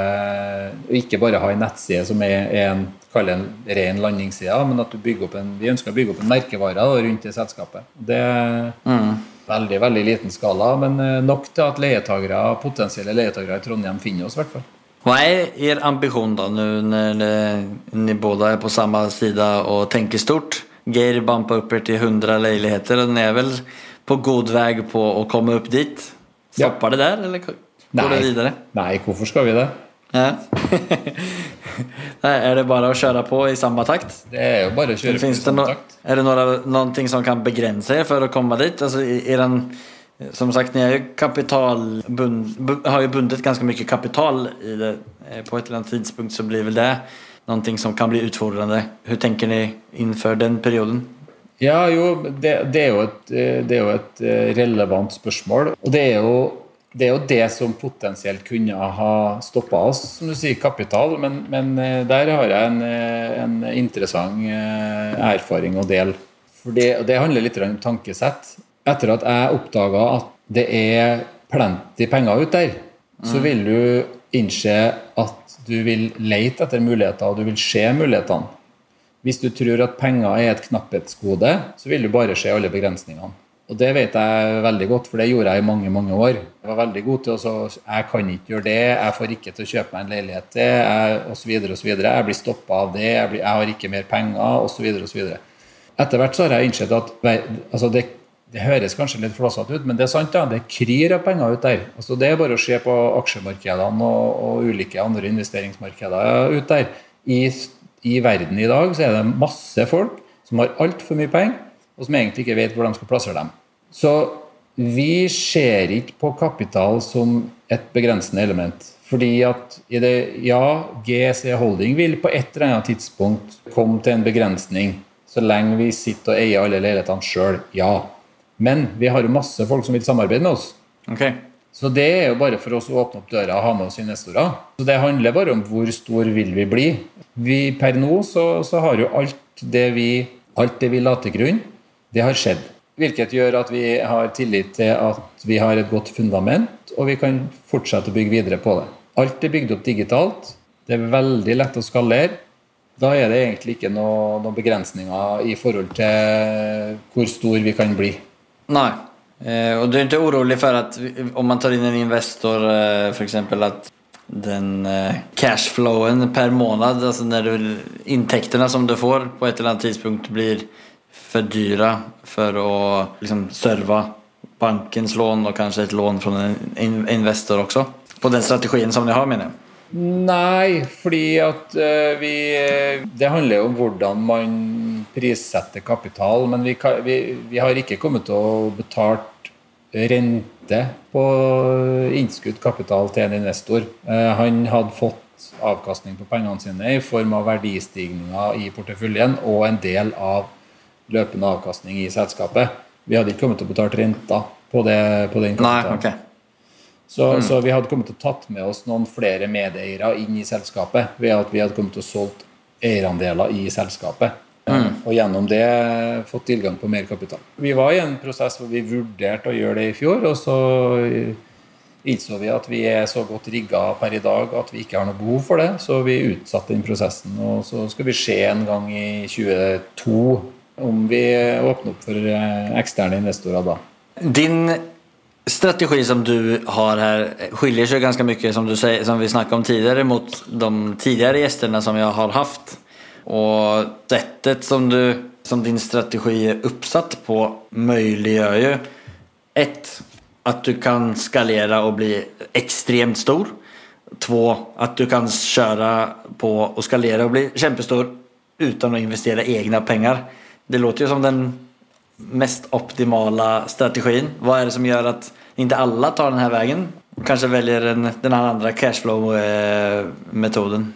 ikke bare ha en nettside som er, er en, kall en ren landingsside, men at du bygger opp en, vi ønsker å bygge opp en merkevare da, rundt det selskapet. Det er veldig veldig liten skala, men eh, nok til at leietagere, potensielle leietagere i Trondheim finner oss. i hvert fall. Hva är er ambition da, når när ni båda er på samme side og tenker stort? Geir bumper opp til till 100 leiligheter, og den er vel på god vei på å komme opp dit? Ja. Det der, eller går det videre? Nei, hvorfor skal vi det? Ja. Nej, er det bare å kjøre på i samme takt? Det er jo bare å kjøre på i samme no takt. Er det några, någonting som kan begrense dere for å komme dit? Alltså, är den, som sagt, ni har jo bundet ganske mycket kapital i det. Eh, På et eller annet tidspunkt så blir vel det noe som kan bli utfordrende. Hvordan tenker ni innenfor den perioden? Ja, jo, det, det, er jo et, eh, det er jo et eh, relevant spørsmål. Og det er jo det, er jo det som potensielt kunne ha stoppa oss, som du sier, kapital. Men, men eh, der har jeg en, eh, en interessant eh, erfaring å dele. For det, det handler litt om tankesett. Etter at jeg oppdaga at det er plenty penger ute der, så vil du innse at du vil leite etter muligheter, og du vil se mulighetene. Hvis du tror at penger er et knapphetsgode, så vil du bare se alle begrensningene. Og det vet jeg veldig godt, for det gjorde jeg i mange mange år. Jeg var veldig god til å si Jeg kan ikke gjøre det, jeg får ikke til å kjøpe meg en leilighet til, osv. osv. Jeg blir stoppa av det, jeg, blir, jeg har ikke mer penger, osv. osv. Etter hvert så har jeg innsett at altså det, det høres kanskje litt flåsete ut, men det er sant. da, Det kryr av penger ut der. Altså Det er bare å se på aksjemarkedene og, og ulike andre investeringsmarkeder ut der. I, I verden i dag så er det masse folk som har altfor mye penger, og som egentlig ikke vet hvor de skal plassere dem. Så vi ser ikke på kapital som et begrensende element. Fordi at i det, ja, GC Holding vil på et eller annet tidspunkt komme til en begrensning, så lenge vi sitter og eier alle leilighetene sjøl. Ja. Men vi har jo masse folk som vil samarbeide med oss. Okay. Så det er jo bare for oss å åpne opp døra og ha med oss investorer. Så det handler bare om hvor stor vil vi bli. Vi, per nå så, så har jo alt det vi alt det vi la til grunn, det har skjedd. Hvilket gjør at vi har tillit til at vi har et godt fundament, og vi kan fortsette å bygge videre på det. Alt er bygd opp digitalt. Det er veldig lett å skalere. Da er det egentlig ikke noe- noen begrensninger i forhold til hvor stor vi kan bli. Nei. Eh, og du er ikke orolig for at om man tar inn en Investor eh, f.eks. at den eh, cashflowen per måned, altså inntektene som du får på et eller annet tidspunkt blir för dyra för att liksom serva bankens lån och kanske ett lån från en Investor också. På den strategien som ni har menar jag. Nei, fordi at eh, vi Det handler jo om hvordan man prissetter kapital. Men vi, kan, vi, vi har ikke kommet til å betalt rente på innskudd kapital til en investor. Eh, han hadde fått avkastning på pengene sine i form av verdistigninger i porteføljen og en del av løpende avkastning i selskapet. Vi hadde ikke kommet til å betale renter på, det, på den kapitalen. kapitalen. okay. Så, så vi hadde kommet til å tatt med oss noen flere medeiere inn i selskapet ved at vi hadde kommet til å solgt eierandeler i selskapet. Og gjennom det fått tilgang på mer kapital. Vi var i en prosess hvor vi vurderte å gjøre det i fjor, og så innså vi at vi er så godt rigga per i dag at vi ikke har noe behov for det. Så vi utsatte den prosessen. Og så skal vi se en gang i 2022 om vi åpner opp for eh, eksterne investorer da. Din strategi som du har her, skiljer seg ganske mye som, säger, som vi snakket om tidligere, mot de tidligere gjestene som jeg har hatt. Og settet som, som din strategi er oppsatt på muliggjør jo ett, at du kan skalere og bli ekstremt stor. Två, at du kan kjøre på og skalere og bli kjempestor uten å investere egne pengar. Det låter ju som den mest optimala strategin. Vad är det som gör att inte alla tar den här vägen? Kanske väljer den, den cashflow-metoden.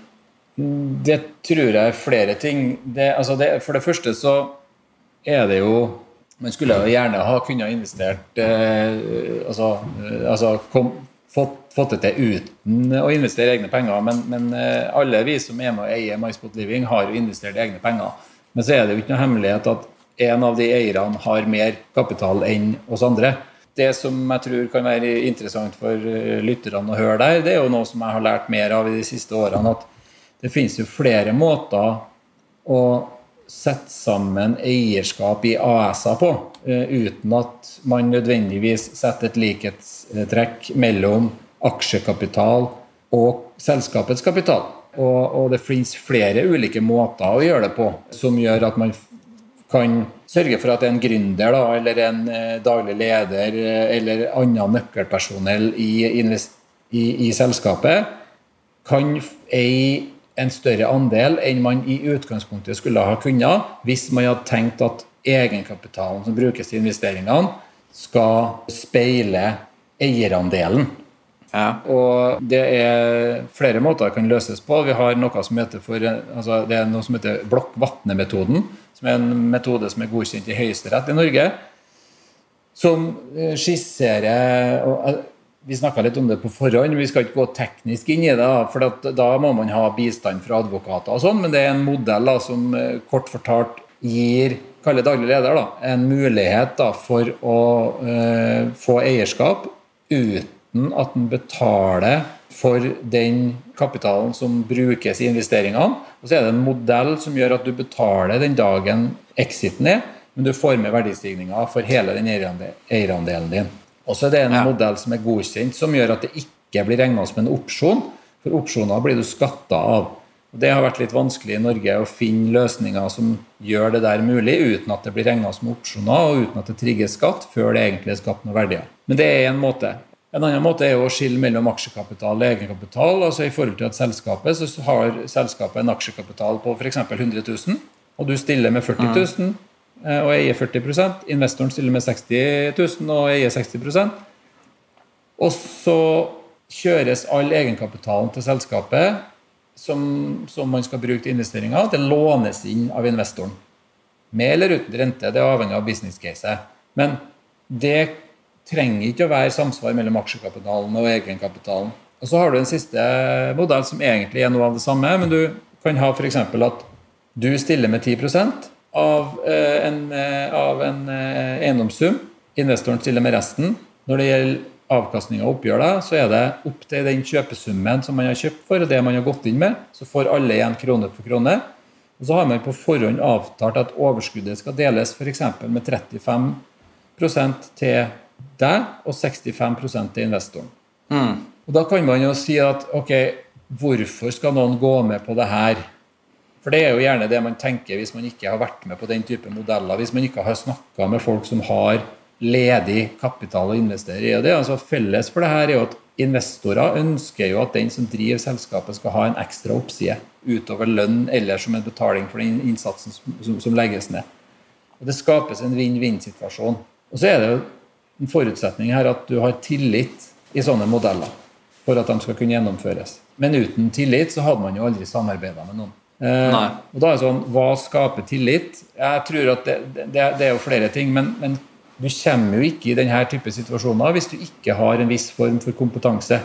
Det tror jeg er flere ting. Det, altså det, for det første så er det jo Man skulle jo gjerne ha kunnet investert eh, Altså, eh, altså kom, fått, fått, det til uten å investere egne penger. Men, men eh, alle vi som er med og eier MySpot Living, har jo investert egne penger. Men så er det jo ikke noe hemmelighet at en av de eierne har mer kapital enn oss andre. Det som jeg tror kan være interessant for eh, lytterne å høre der, det er jo noe som jeg har lært mer av i de siste årene. at det finnes jo flere måter å sette sammen eierskap i AS-er på, eh, uten at man nødvendigvis setter et likhetstrekk mellom aksjekapital og selskapets kapital. Og, og, det finnes flere ulike måter å gjøre det på som gjør at man kan sørge for at en gründer da, eller en eh, daglig leder eh, eller annen nøkkelpersonell i, i, i selskapet kan eie en større andel enn man i utgangspunktet skulle ha kunnet hvis man hadde tenkt at egenkapitalen som brukes til investeringene, skal speile eierandelen. Ja. Og det er flere måter det kan løses på. Vi har noe som heter, for, altså det er noe som heter Blokk-Vatne-metoden, som er en metode som er godkjent i Høyesterett i Norge. Som skisserer vi snakka litt om det på forhånd, vi skal ikke gå teknisk inn i det. For da må man ha bistand fra advokater og sånn, men det er en modell da, som eh, kort fortalt gir kalle daglig leder da, en mulighet da, for å uh, få eierskap uten at en betaler for den kapitalen som brukes i investeringene. Og så er det en modell som gjør at du betaler den dagen exiten er, men du får med verdistigninga for hele den eierandelen din. Og så er det en ja. modell som er godkjent, som gjør at det ikke blir regna som en opsjon. For opsjoner blir du skatta av. Og Det har vært litt vanskelig i Norge å finne løsninger som gjør det der mulig, uten at det blir regna som opsjoner, og uten at det trigger skatt før det egentlig er skapt noen verdier. Men det er en måte. En annen måte er å skille mellom aksjekapital og egenkapital. altså I forhold til at selskapet så har selskapet en aksjekapital på f.eks. 100 000, og du stiller med 40 000. Eh, og eier 40% Investoren stiller med 60 000 og eier 60% Og så kjøres all egenkapitalen til selskapet som, som, man skal bruke til investeringer, den lånes inn av investoren. Med eller uten rente, det er avhengig av business case. Men det trenger ikke å være samsvar mellom aksjekapitalen og egenkapitalen. Og så har du en siste modell som egentlig er noe av det samme, men du kan ha f.eks. at du stiller med 10% av eh, en, eh, av en eh, eiendomssum. Investoren stiller med resten. Når det gjelder avkastning av oppgjør, så er det opp til den kjøpesummen som man har kjøpt for, og det man har gått inn med. Så får alle igjen krone for krone. Og så har man på forhånd avtalt at overskuddet skal deles f.eks. med 35% til deg og 65 til investoren. Mm. Og Da kan man jo si at ok, hvorfor skal noen gå med på det her? For det er jo gjerne det man tenker hvis man ikke har vært med på den type modeller. Hvis man ikke har snakka med folk som har ledig kapital å investere i. Og det er altså Felles for det her er jo at investorer ønsker jo at den som driver selskapet, skal ha en ekstra oppside utover lønn eller som en betaling for den innsatsen som, som legges ned. Og Det skapes en vinn-vinn-situasjon. Og så er det jo en forutsetning her at du har tillit i sånne modeller for at de skal kunne gjennomføres. Men uten tillit så hadde man jo aldri samarbeida med noen. Eh, og da er det sånn, Hva skaper tillit? Jeg tror at det, det, det er jo flere ting. Men, men, du kommer jo ikke i denne type situasjoner hvis du ikke har en viss form for kompetanse.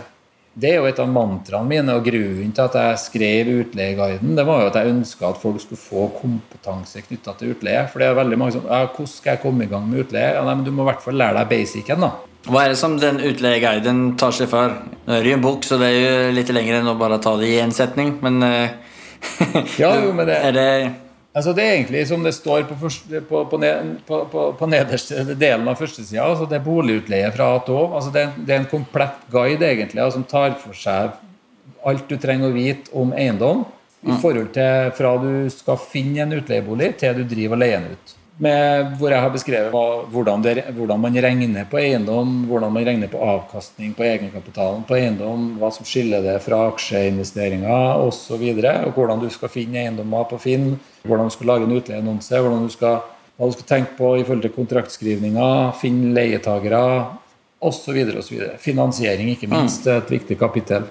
Det er jo et av mantraene mine, og grunnen til at jeg skrev Utleieguiden, det var jo at jeg ønska at folk skulle få kompetanse knytta til utleie. For det er veldig mange som ja, 'Hvordan skal jeg komme i gang med utleie?' Ja, nei, men Du må i hvert fall lære deg basicen. da. Hva er det som den utleieguiden tar seg for? Nå er det jo en bok, så det er jo litt lenger enn å bare ta det i én setning. Men uh ja, jo, men det, er det Altså Det er egentlig som det står på, første, på, på, på, på nederste delen av førstesida. Altså det er boligutleie fra A til Å. Altså det, det er en komplett guide egentlig, altså, som tar for seg alt du trenger å vite om eiendom i forhold til fra du skal finne en utleiebolig, til du driver og leier den ut hvor jeg har beskrevet hvordan, det, hvordan, man regner på eiendom, hvordan man regner på avkastning på egenkapitalen på eiendom, hva som skiller det fra aksjeinvesteringer osv., og, og hvordan du skal finne eiendommer på Finn, hvordan du skal lage en utleieannonse, hvordan du skal, hva du skal tenke på i forhold til kontraktskrivninger, finne leietagere osv. osv. Finansiering, ikke minst, er et viktig kapittel.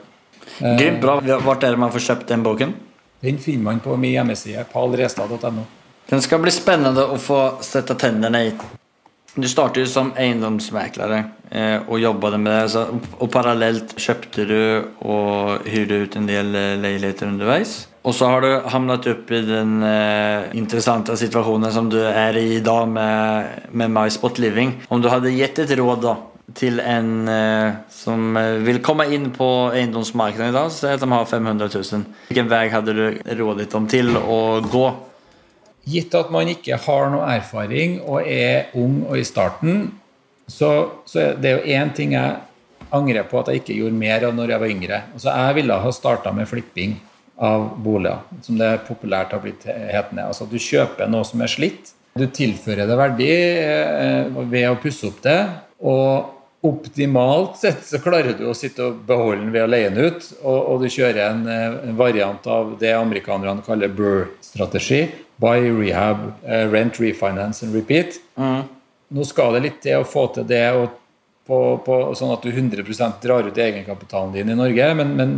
Grymt bra. Hvor er det man får kjøpt den boken? Den finner man på min hjemmeside, palrestad.no. Den skal bli spennende å få sette tennene i. Du startet jo som eiendomsmeglere eh, og jobbet med det. Og parallelt kjøpte du og hyrde ut en del eh, leiligheter underveis. Og så har du havnet opp i den eh, interessante situasjonen som du er i i dag med, med MySpot Living. Om du hadde gitt et råd da til en som vil komme inn på eiendomsmarkedet i dag, så er det at de har 500 000. Hvilken vei hadde du rådet dem til å gå? Gitt at man ikke har noe erfaring og er ung og i starten, så, så det er jo én ting jeg angrer på at jeg ikke gjorde mer av når jeg var yngre. Altså, jeg ville ha starta med flipping av boliger, som det populært har blitt hetende. Altså, du kjøper noe som er slitt, du tilfører det verdi eh, ved å pusse opp det. og Optimalt sett så klarer du å sitte og beholde den ved å leie den ut, og, og du kjører en, eh, en, variant av det amerikanerne kaller BRR-strategi. Buy, rehab, uh, rent, refinance and repeat. Mm. Nå skal det litt til å få til det på, på, sånn at du 100% drar ut egenkapitalen din i Norge, men, men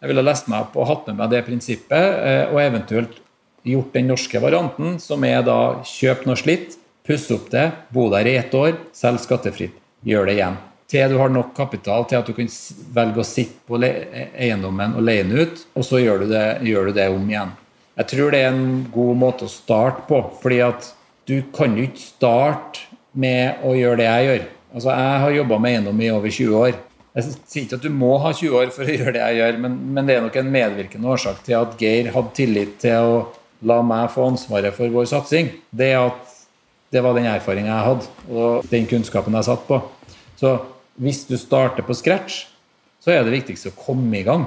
jeg ville lest meg opp og hatt med meg det prinsippet, uh, og eventuelt gjort den norske varianten, som er da kjøp noe slitt, pusse opp det, bo der i ett år, selg skattefritt gjør det igjen. Til du har nok kapital til at du kan velge å sitte på eiendommen og leie den ut, og så gjør du, det, gjør du det om igjen. Jeg tror det er en god måte å starte på, fordi at du kan jo ikke starte med å gjøre det jeg gjør. Altså, Jeg har jobba med eiendom i over 20 år. Jeg sier ikke at du må ha 20 år for å gjøre det jeg gjør, men, men det er nok en medvirkende årsak til at Geir hadde tillit til å la meg få ansvaret for vår satsing. Det det var den erfaringen jeg hadde, og den kunnskapen jeg satt på. Så hvis du starter på scratch, så er det viktigste å komme i gang.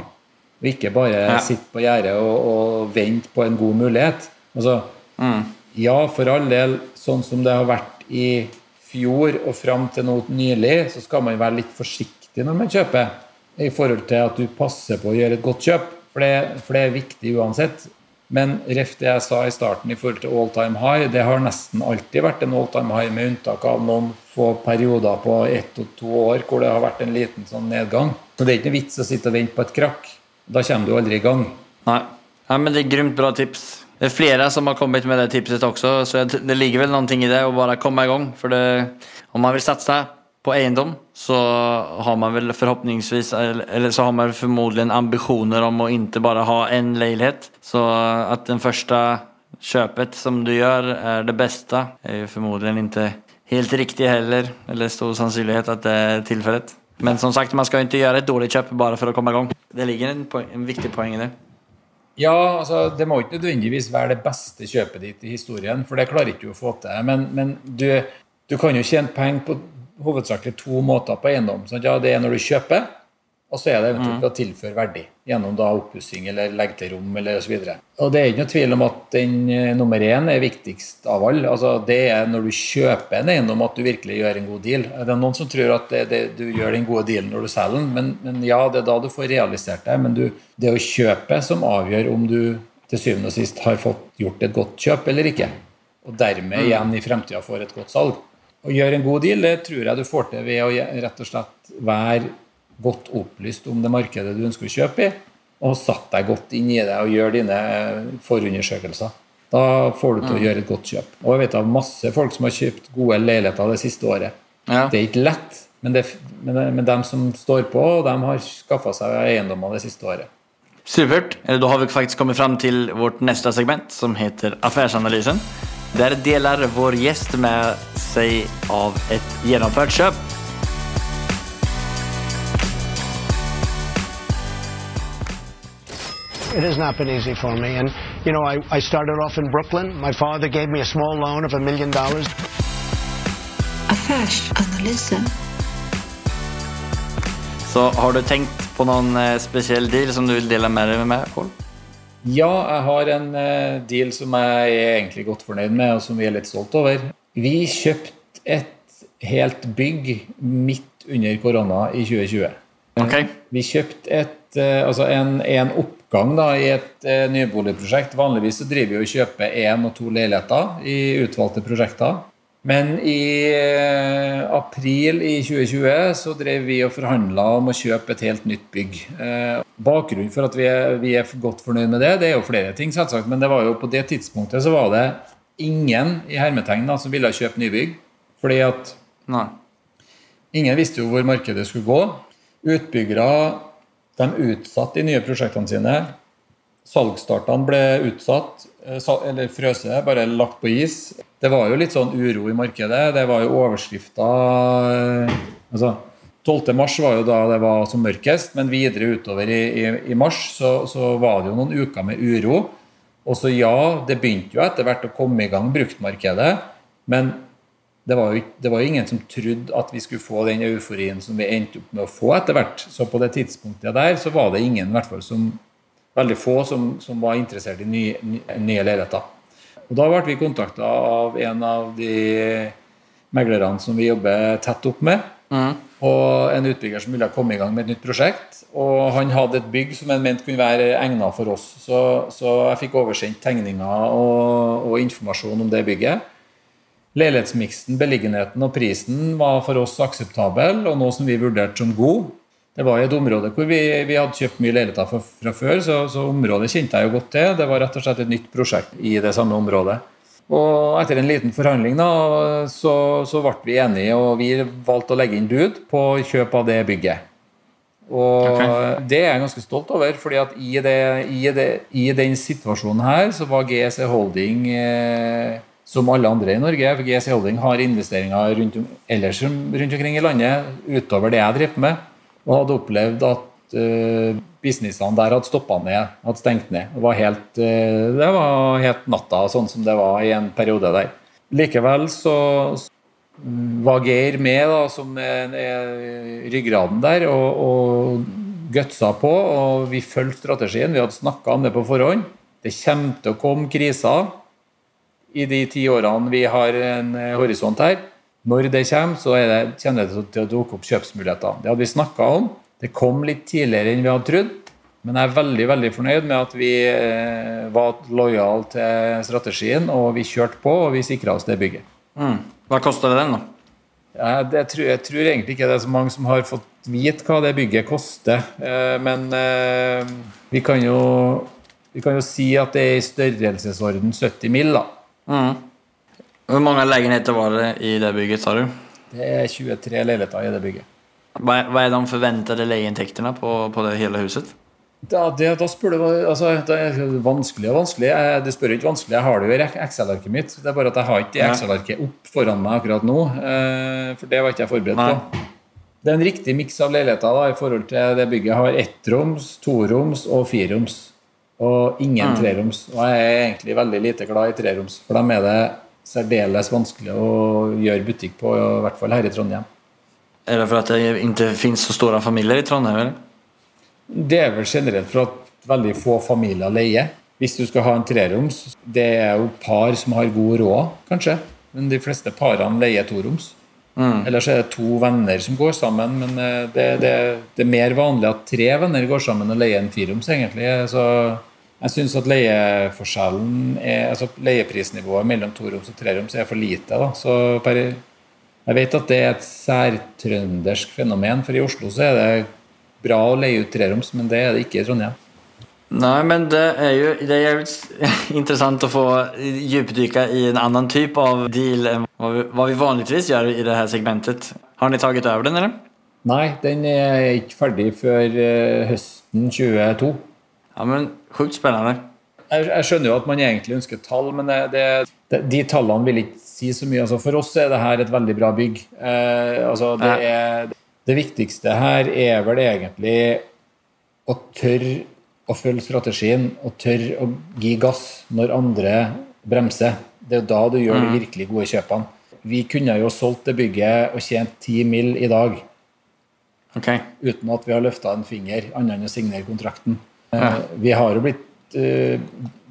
Og ikke bare ja. sitte på gjerdet og, og, vente på en god mulighet. Altså, mm. Ja, for all del, sånn som det har vært i fjor og fram til nå nylig, så skal man være litt forsiktig når man kjøper, i forhold til at du passer på å gjøre et godt kjøp. For det, for det er viktig uansett. Men ref det jeg sa i starten i forhold til all time high, det har nesten alltid vært en all time high, med unntak av noen få perioder på ett og to år hvor det har vært en liten sånn nedgang. Så det er ikke noe vits å sitte og vente på et krakk. Da kommer du aldri i gang. Nei, Nei men det er grymt bra tips. Det er flere som har kommet med det tipset også, så det ligger vel noe i det å bare komme i gang. For det, om man vil satse på eiendom så har man vel forhåpningsvis eller så har man formodentlig ambisjoner om å ikke bare ha en leilighet. Så at den første kjøpet som du gjør er det beste er jo formodentlig ikke helt riktig heller. Eller stor sannsynlighet at det er tilfellet. Men som sagt, man skal ikke gjøre et dårlig kjøp bare for å komme i gang. Det ligger en, poeng, en viktig poeng i det. Ja, altså, det må ikke nødvendigvis være det beste kjøpet ditt i historien, for det klarer ikke du å få til. Men, men du, du, kan jo tjene penger på hovedsakelig to måter på eiendom. Sant? Ja, det er når du kjøper, og så er det eventuelt mm. å tilføre verdi gjennom da oppussing eller legge til rom eller osv. Og det er ikke noe tvil om at den uh, nummer én er viktigst av alle. Altså, det er når du kjøper en eiendom at du virkelig gjør en god deal. Det er noen som tror at det, det, du gjør den gode dealen når du selger den, men, men, ja, det er da du får realisert deg. Men du, det er å kjøpe som avgjør om du til syvende og sist har fått gjort et godt kjøp eller ikke. Og dermed mm. igjen i fremtida får et godt salg. Å gjøre en god deal det tror jeg du får til ved å rett og slett være godt opplyst om det markedet du ønsker å kjøpe i, og satt deg godt inn i det og gjør dine forundersøkelser. Da får du til å mm. gjøre et godt kjøp. Og jeg vet av masse folk som har kjøpt gode leiligheter det siste året. Ja. Det er ikke lett, men, det, men, men dem som står på, de har skaffa seg eiendommer det siste året. Supert. Da har vi faktisk kommet fram til vårt neste segment, som heter Affærsanalysen. Der deler vår gjest med seg av et gjennomført kjøp. It has not been easy for me, and You know, I, I started off in Brooklyn. My father gave me a small loan of a million dollars. Så har du tenkt på noen eh, spesiell deal som du vil dele med deg med, Pål? Ja, jeg har en eh, deal som jeg er egentlig godt fornøyd med, og som vi er litt stolt over. Vi kjøpte et helt bygg midt under korona i 2020. Okay. Vi kjøpte et, eh, altså en, en oppgang da, i et eh, nyboligprosjekt. Vanligvis så driver vi og kjøper én og to leiligheter i utvalgte prosjekter. Men i eh, april i 2020 så drev vi og forhandla om å kjøpe et helt nytt bygg. Eh, bakgrunnen for at vi er, vi er godt fornøyd med det, det er jo flere ting, selvsagt. Men det var jo på det tidspunktet så var det ingen i hermetegn da, som ville kjøpe nybygg. Fordi at Nei. Ingen visste jo hvor markedet skulle gå. Utbyggere de utsatte de nye prosjektene sine. Salgsstartene ble utsatt, eh, eller frøse, bare lagt på is. Det var jo litt sånn uro i markedet. Det var jo overskrifter eh, altså, 12. mars var jo da det var som mørkest, men videre utover i, i, i mars så, så var det jo noen uker med uro. Og så ja, det begynte jo etter hvert å komme i gang bruktmarkedet, men det var, jo, det var jo ingen som trodde at vi skulle få den euforien som vi endte opp med å få etter hvert. Så på det tidspunktet der så var det ingen, i hvert fall som, veldig få, som, som var interessert i nye, nye, leiligheter. Og da ble vi kontakta av en av de meglerne som vi jobber tett opp med. Og en utbygger som ville komme i gang med et nytt prosjekt. Og han hadde et bygg som han mente kunne være egnet for oss. Så, så jeg fikk oversendt tegninger og, og informasjon om det bygget. Leilighetsmiksen, beliggenheten og prisen var for oss akseptabel, og noe som vi vurderte som god. Det var i et område hvor vi, vi hadde kjøpt mye leiligheter fra, fra før, så, så området kjente jeg jo godt til. Det var rett og slett et nytt prosjekt i det samme området. Og etter en liten forhandling da, så, så ble vi enige, og vi valgte å legge inn bud på kjøp av det bygget. Og det er jeg ganske stolt over, fordi at i, det, i, det, i den situasjonen her så var GSE Holding eh, som alle andre i Norge. GSE Holding har investeringer rundt, ellers rundt omkring i landet utover det jeg driver med, og hadde opplevd at uh, businessene der hadde stoppa ned, hadde stengt ned. Det var, helt, uh, det var helt natta, sånn som det var i en periode der. Likevel så var Geir med da, som er, er ryggraden der, og, og gutsa på. Og vi fulgte strategien. Vi hadde snakka om det på forhånd. Det kommer til å komme kriser i de ti årene vi har en eh, horisont her. Når det kommer, så er det, kommer det til å dukke opp kjøpsmuligheter. Det hadde vi snakka om. Det kom litt tidligere enn vi hadde trodd. Men jeg er veldig veldig fornøyd med at vi eh, var lojale til strategien, og vi kjørte på, og vi sikra oss det bygget. Mm. Hva koster den, da? Jeg, det, tror, jeg tror egentlig ikke det er så mange som har fått vite hva det bygget koster. Eh, men vi, kan jo, vi kan jo si at det er i størrelsesorden 70 mill. da. Mm. Hvor mange leiligheter var det i det bygget, sa du? Det er 23 leiligheter i det bygget. Hva hva er de forventede leieinntektene på, på det hele huset? Da, det, da spør du altså, Det er vanskelig og vanskelig. Jeg, det spør ikke vanskelig. Jeg har det jo i Excel-arket mitt. Det er bare at jeg har ikke det Excel-arket opp foran meg akkurat nå. Eh, for det var ikke jeg forberedt Nei. på. Det er en riktig miks av leiligheter da, i forhold til det bygget. Jeg har ettroms, toroms og fireroms. Og ingen Mm. treroms. Og jeg er egentlig veldig lite glad i treroms, for dem er det særdeles vanskelig å gjøre butikk på, i hvert fall her i Trondheim. Er det for at det ikke finnes så store familier i Trondheim? eller? Det er vel generelt for at veldig få familier leier. Hvis du skal ha en treroms, det er jo par som har god råd, kanskje. Men de fleste parene leier toroms. Ellers er det to venner som går sammen, men eh, det, det, det er mer vanlig at tre venner går sammen og leier en firoms, egentlig. Så jeg syns at leieforskjellen er, altså leieprisnivået mellom toroms og treroms er for lite. Da. Så per, jeg vet at det er et særtrøndersk fenomen, for i Oslo så er det bra å leie ut treroms, men det er det ikke i Trondheim. Nei, men det er jo det er interessant å få djupdyka i en annen type av deal enn hva vi, hva vi vanligvis gjør i det her segmentet. Har ni taget over den, eller? Nei, den er ikke ferdig før eh, høsten 2022. Ja, men Sjukt spennende. Jeg, jeg skjønner jo at man egentlig ønsker tall, men det, det, de tallene vil ikke si så mye. Altså, for oss er det her et veldig bra bygg. Eh, altså, det, er, det viktigste her er vel egentlig å tørre å følge strategien og tørre å gi gass når andre bremser. Det er da du gjør de virkelig gode kjøpene. Vi kunne jo solgt det bygget og tjent 10 mill. i dag Okay. uten at vi har løfta en finger, annet enn å signere kontrakten. Eh, Ja. Vi har jo blitt eh,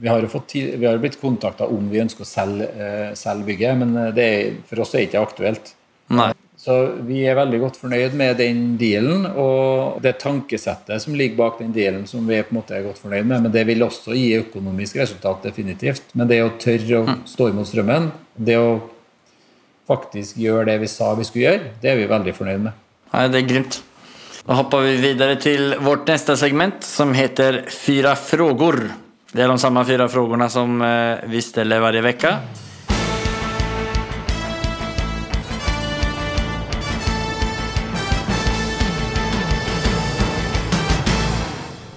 vi har jo fått vi har jo blitt kontakta om vi ønsker å selge, eh, selge bygget, men det er, for oss er det ikke aktuelt. Nei. Så vi er veldig godt fornøyd med den dealen og det tankesettet som ligger bak den dealen, som vi på en måte er godt fornøyd med. Men det vil også gi økonomisk resultat, definitivt. Men det å tørre å stå imot strømmen, det å faktisk gjøre det vi sa vi skulle gjøre, det er vi veldig fornøyd med. Nei, det er grymt. Då hoppar vi vidare till vårt nästa segment som heter Fyra frågor. Det är de samma fyra frågorna som eh, vi ställer varje vecka.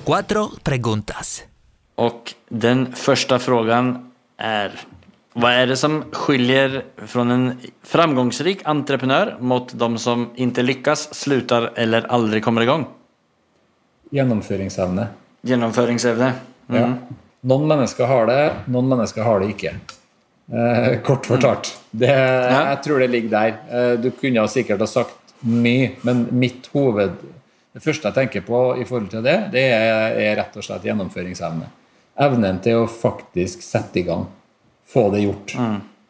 Cuatro preguntas. Och den första frågan är Vad är det som skiljer från en framgångsrik entreprenør mot de som ikke lykkes, slutar eller aldri kommer igång? Gjennomføringsevne. Gjennomføringsevne. Mm. Ja. Noen mennesker har det, noen mennesker har det ikke. Eh, kort fortalt. Det, Jeg tror det ligger der. Eh, du kunne sikkert ha sagt mye, men mitt hoved Det første jeg tenker på i forhold til det, det er, er rett og slett gjennomføringsevne. Evnen til å faktisk sette i gang. Få det gjort.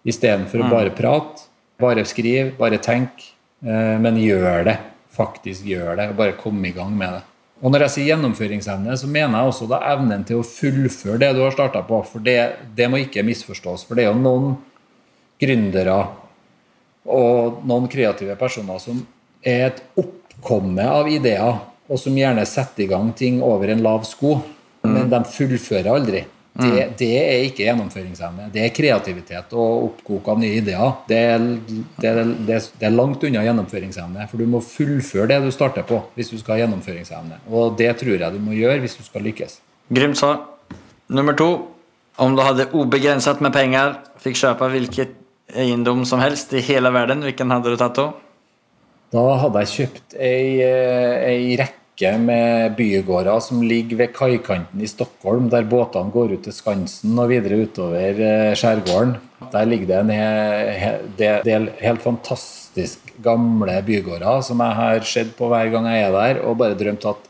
Istedenfor å bare prate, bare skrive, bare tenke. Eh, men gjør det. Faktisk gjør det. Og bare kom i gang med det. Og når jeg sier gjennomføringsevne, så mener jeg også da evnen til å fullføre det du har starta på. For det, det må ikke misforstås. For det er jo noen gründere og noen kreative personer som er et oppkomme av ideer, og som gjerne setter i gang ting over en lav sko, men de fullfører aldri. Det, det er ikke gjennomføringsevne. Det er kreativitet og oppkok av nye ideer. Det er, det, det, det er langt unna gjennomføringsevne, for du må fullføre det du starter på hvis du skal ha gjennomføringsevne. Og det tror jeg du må gjøre hvis du skal lykkes. Grymt svar. Nummer to. Om du hadde ubegrenset med penger, fikk kjøpe hvilken eiendom som helst i hele verden, hvilken hadde du tatt da? Da hadde jeg kjøpt ei, eh, ei rekke med bygårder som ligger ved kaikanten i Stockholm, der båtene går ut til Skansen og videre utover eh, skjærgården. Der ligger det en del helt fantastisk gamle bygårder som jeg har sett på hver gang jeg er der, og bare drømt at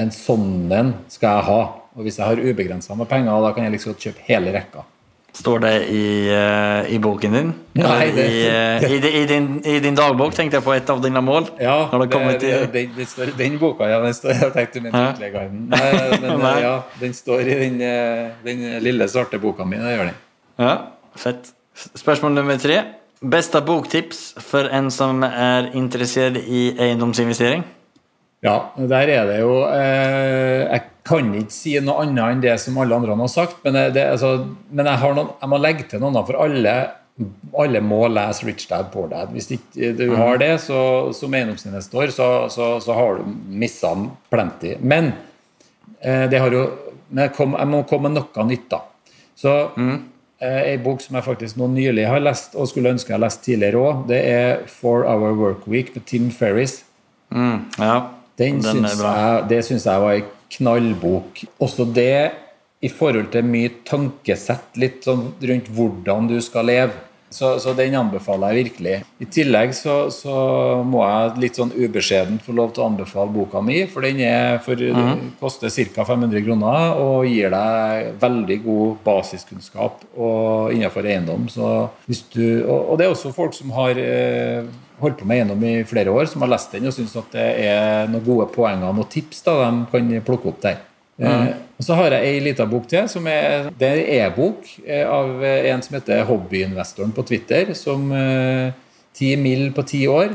en sånn en skal jeg ha. Og hvis jeg har ubegrensa med penger, da kan jeg liksom kjøpe hele rekka. Står det i, eh, i boken din? Nei, det- i, eh, i, i, din, I din dagbok tenkte jeg på et av dine mål. Ja, Har det, det, det, till... den, den, står, den boka, ja, den står Jeg tenkte du mente Men Nei. ja, den står i den, eh, den lille svarte boka mi. Det gjør den. Ja, fett. Spørsmål nummer tre. Beste boktips for en som er interessert i eiendomsinvestering? Ja, der er det jo eh, kan ikke si noe annet enn det som alle andre har sagt, men, det- altså, men jeg, har noen, jeg må legge til noen, for alle, alle må lese Rich Dad Poor Dad. Hvis ikke du har det så, som eiendomsinvestor, så, så, så har du missa plenty. Men eh, det har jo men jeg, kom, jeg må komme med noe nytt, da. Så eh, Ei bok som jeg faktisk nå nylig har lest, og skulle ønske jeg hadde lest tidligere òg, det er Four Hour Work Week med Tim Ferris. Mm, ja, Den, den syns jeg, det syns jeg var ei knallbok. Også det i forhold til mye tankesett litt sånn rundt hvordan du skal leve. Så, så den anbefaler jeg virkelig. I tillegg så, så må jeg litt sånn ubeskjedent få lov til å anbefale boka mi, for den er for, Mhm. koster ca. 500 kroner og gir deg veldig god basiskunnskap og innenfor eiendom. Du, og, og det er også folk som har eh, holdt på med eiendom i flere år, som har lest den og syns at det er noen gode poenger og tips da, de kan plukke opp der. Eh, og så har jeg ei lita bok til. som er, Det er en e-bok eh, av en som heter Hobbyinvestoren på Twitter. som eh, 10 mill. på ti år,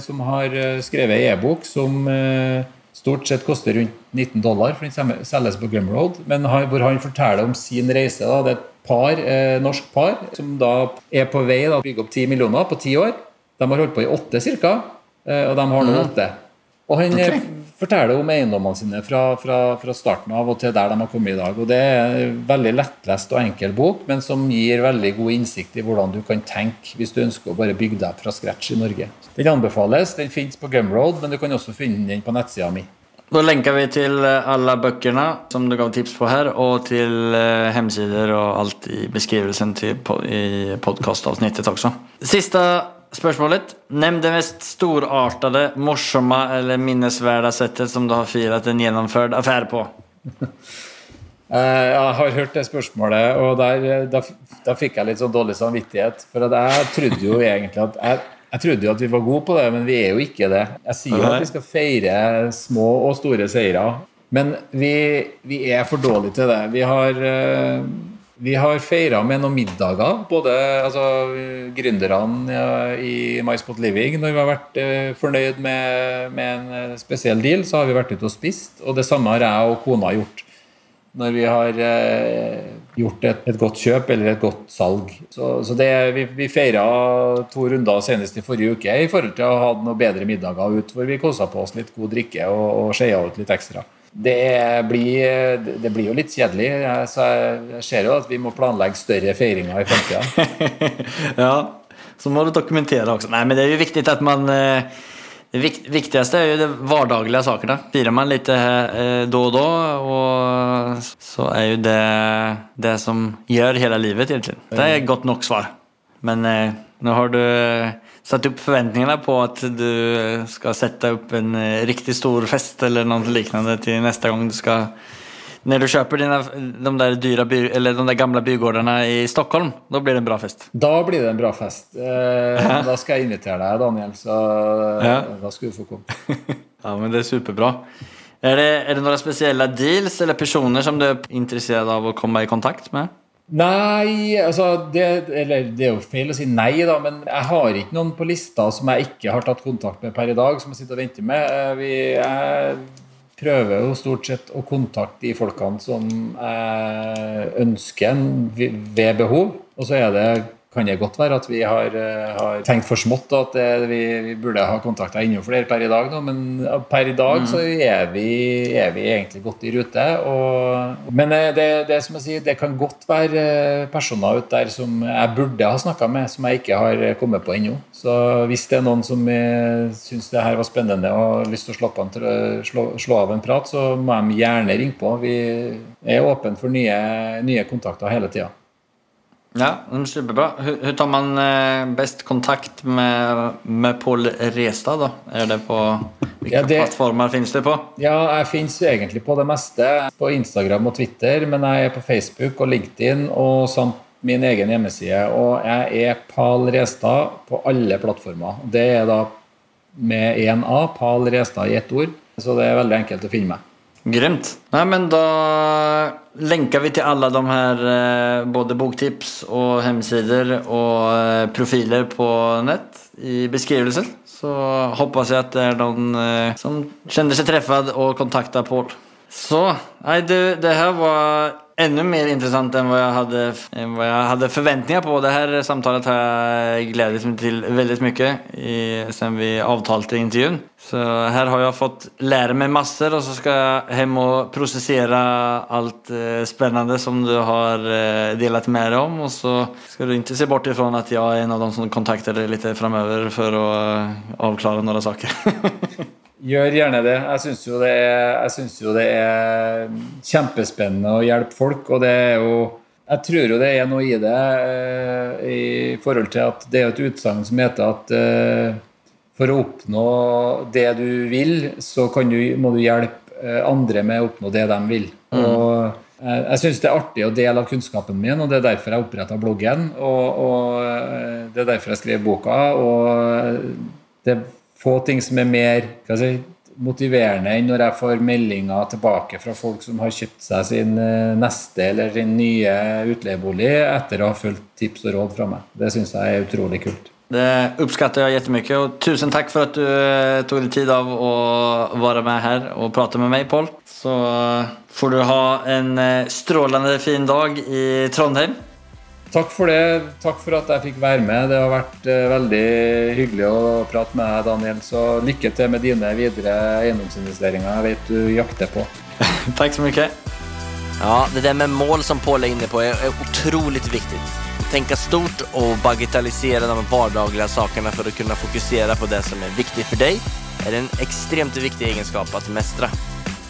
som har skrevet ei e-bok som stort sett koster rundt 19 dollar, for den selges på Gumroad, men hvor han forteller om sin reise. Da. Det er et par, norsk par som da er på vei til å bygge opp 10 millioner på ti år. De har holdt på i åtte ca., og de har nå åtte. Og han okay. forteller om eiendommene sine fra, fra, fra starten av og til der de har kommet i dag. Og Det er en veldig lettlest og enkel bok, men som gir veldig god innsikt i hvordan du kan tenke hvis du ønsker å bare bygge deg fra scratch i Norge. Den anbefales. Den finnes på Gumroad, men du kan også finne den på nettsida mi. Da lenker vi til alle bøkene som du gav tips på her, og til eh, og alt i beskrivelsen til, i podcastavsnittet også. Sista spørsmålet. Nevn det mest storartede, morsomme eller minnesverdige settet som du har feiret en gjennomført affære på. Eh, Jeg har hørt det spørsmålet, og der, eh, da, da fikk jeg litt sånn dårlig samvittighet. For at jeg trodde jo egentlig at jeg, jeg trodde jo at vi var gode på det, men vi er jo ikke det. Jeg sier jo at vi skal feire små og store seire, men vi, vi er for dårlige til det. Vi har, eh, vi har feira med noen middager, både altså, gründerne ja, i MySpot Living. Når vi har vært eh, fornøyd med, med en eh, spesiell deal, så har vi vært ute og spist. Og det samme har jeg og kona gjort når vi har eh, gjort et, et godt kjøp eller et godt salg. Så, så det, vi, vi feira to runder senest i forrige uke i forhold til å ha noen bedre middager ut, hvor vi kosa på oss litt god drikke og, og skeia ut litt ekstra. Det blir, det blir jo litt kjedelig, så jeg, ser jo at vi må planlegge større feiringer i framtida. ja, så må du dokumentere også. Nei, men det er jo viktig at man... eh, Det viktigste er jo det hverdaglige sakene. Firer man litt da og da, og så er jo det det som gjør hele livet egentlig. Det er et godt nok svar. Men nå har du eh, satt opp forventningene på at du skal sette opp en riktig stor fest eller noe lignende til neste gang du skal Når du kjøper dine, de der dyra by, eller de der gamle bygårdene i Stockholm, da blir det en bra fest. Da blir det en bra fest. Eh, da skal jeg invitere deg, Daniel, så Ja. da skal du få komme. Ja, men det er superbra. Er det, er det noen spesielle deals eller personer som du er interessert av å komme i kontakt med? Nei, altså det, Eller det er jo feil å si nei, da, men jeg har ikke noen på lista som jeg ikke har tatt kontakt med per i dag, som jeg sitter og venter med. Eh, Vi, jeg prøver jo stort sett å kontakte de folkene som jeg ønsker ved behov. Og så er det kan det godt være at vi har, eh, har tenkt for smått, at det, vi, vi burde ha kontakta enda flere per i dag. nå, Men per i dag så er vi, er vi egentlig godt i rute. Og, men eh, det, det som jeg sier, det kan godt være eh, personer ute der som jeg burde ha snakka med, som jeg ikke har kommet på ennå. Så hvis det er noen som eh, syns det her var spennende og har lyst til å slå, på en, slå, slå av en prat, så må de gjerne ringe på. Vi er åpne for nye, nye kontakter hele tida. Ja, superbra. Hur, hur tar man best bäst kontakt med, med Paul Restad då? Är det på, vilka Ja, det- plattformar finns det på? Ja, jeg finnes egentlig på det meste. På Instagram og Twitter, men jeg er på Facebook og LinkedIn og samt min egen hjemmeside. Og jeg er Pal Restad på alle plattformer. Det er da med én A, Pal Restad i ett ord. Så det er veldig enkelt å finne meg. Grymt. Nei, men da lenker vi til alle de här eh, både boktips og hjemmesider och eh, profiler på nett i beskrivelsen. Så hoppas jeg at det er någon eh, som kjenner seg truffet og kontakter Pål. Så, Nei, du, det her var ännu mer interessant enn hva jeg hadde, än vad jag hade förväntningar på. Det her samtalen har jeg gledet meg til veldig mye i, siden vi avtalte intervjuen. Så her har jeg fått lære meg masse, og så skal jeg hjem og prosessere alt eh, spännande som du har eh, delat med deg om. Og så skal du ikke se bort ifra at jeg er en av de som kontakter deg litt framover for å eh, noen några saker. Gjør gjerne det. Jeg syns jo, jo det er kjempespennende å hjelpe folk, og det er jo Jeg tror jo det er noe i det eh, i forhold til at det er et utsagn som heter at eh, for å oppnå det du vil, så kan du, må du hjelpe eh, andre med å oppnå det de vil. Og jeg syns det er artig å dele av kunnskapen min, og det er derfor jeg oppretta bloggen. Og, og det er derfor jeg skrev boka. Og det få ting som er mer si, motiverende enn når jeg får meldinger tilbake fra folk som har kjøpt seg sin eh, neste eller sin nye utleiebolig etter å ha fulgt tips og råd fra meg. Det syns jeg er utrolig kult. Det uppskattar jag jättemycket och tusen takk for at du eh, tog dig tid av å være med her og prate med meg Paul. Så eh, får du ha en strålende fin dag i Trondheim. Takk for det. Takk for at jeg fikk være med. Det har vært eh, veldig hyggelig å prate med deg, Daniel. Så lykke til med dine videre eiendomsinvesteringer. Jeg vet du jakter på. Takk så mye. Ja, det der med mål som Pål er inne på er, är viktig. viktigt. Tänka stort og bagatellisere de hverdaglige sakene for å kunne fokusere på det som er viktig for deg, er en ekstremt viktig egenskap å mestre.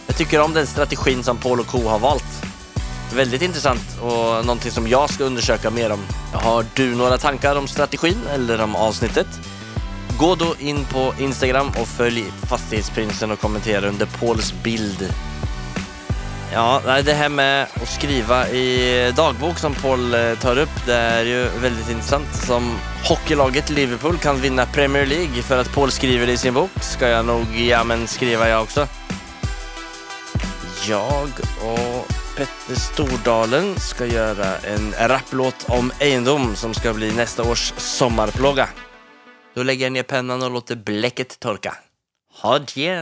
Jeg tycker om den strategin som Pål og Co har valt. Väldigt intressant och någonting som jag ska undersöka mer om. Har du några tankar om strategin eller om avsnittet? Gå då in på Instagram och följ Fastighetsprinsen och kommentera under Pauls bild. Ja, det här med att skriva i dagbok som Paul eh, tar upp, det är ju väldigt intressant. Som hockeylaget Liverpool kan vinna Premier League för att Paul skriver det i sin bok, ska jag nog ja, men skriva jag också. Jag och Petter Stordalen skal gjøre en rapplåt om eiendom, som skal bli neste års sommarplåga. Da legger jeg ned pennen og låter blekket torka. Ha det!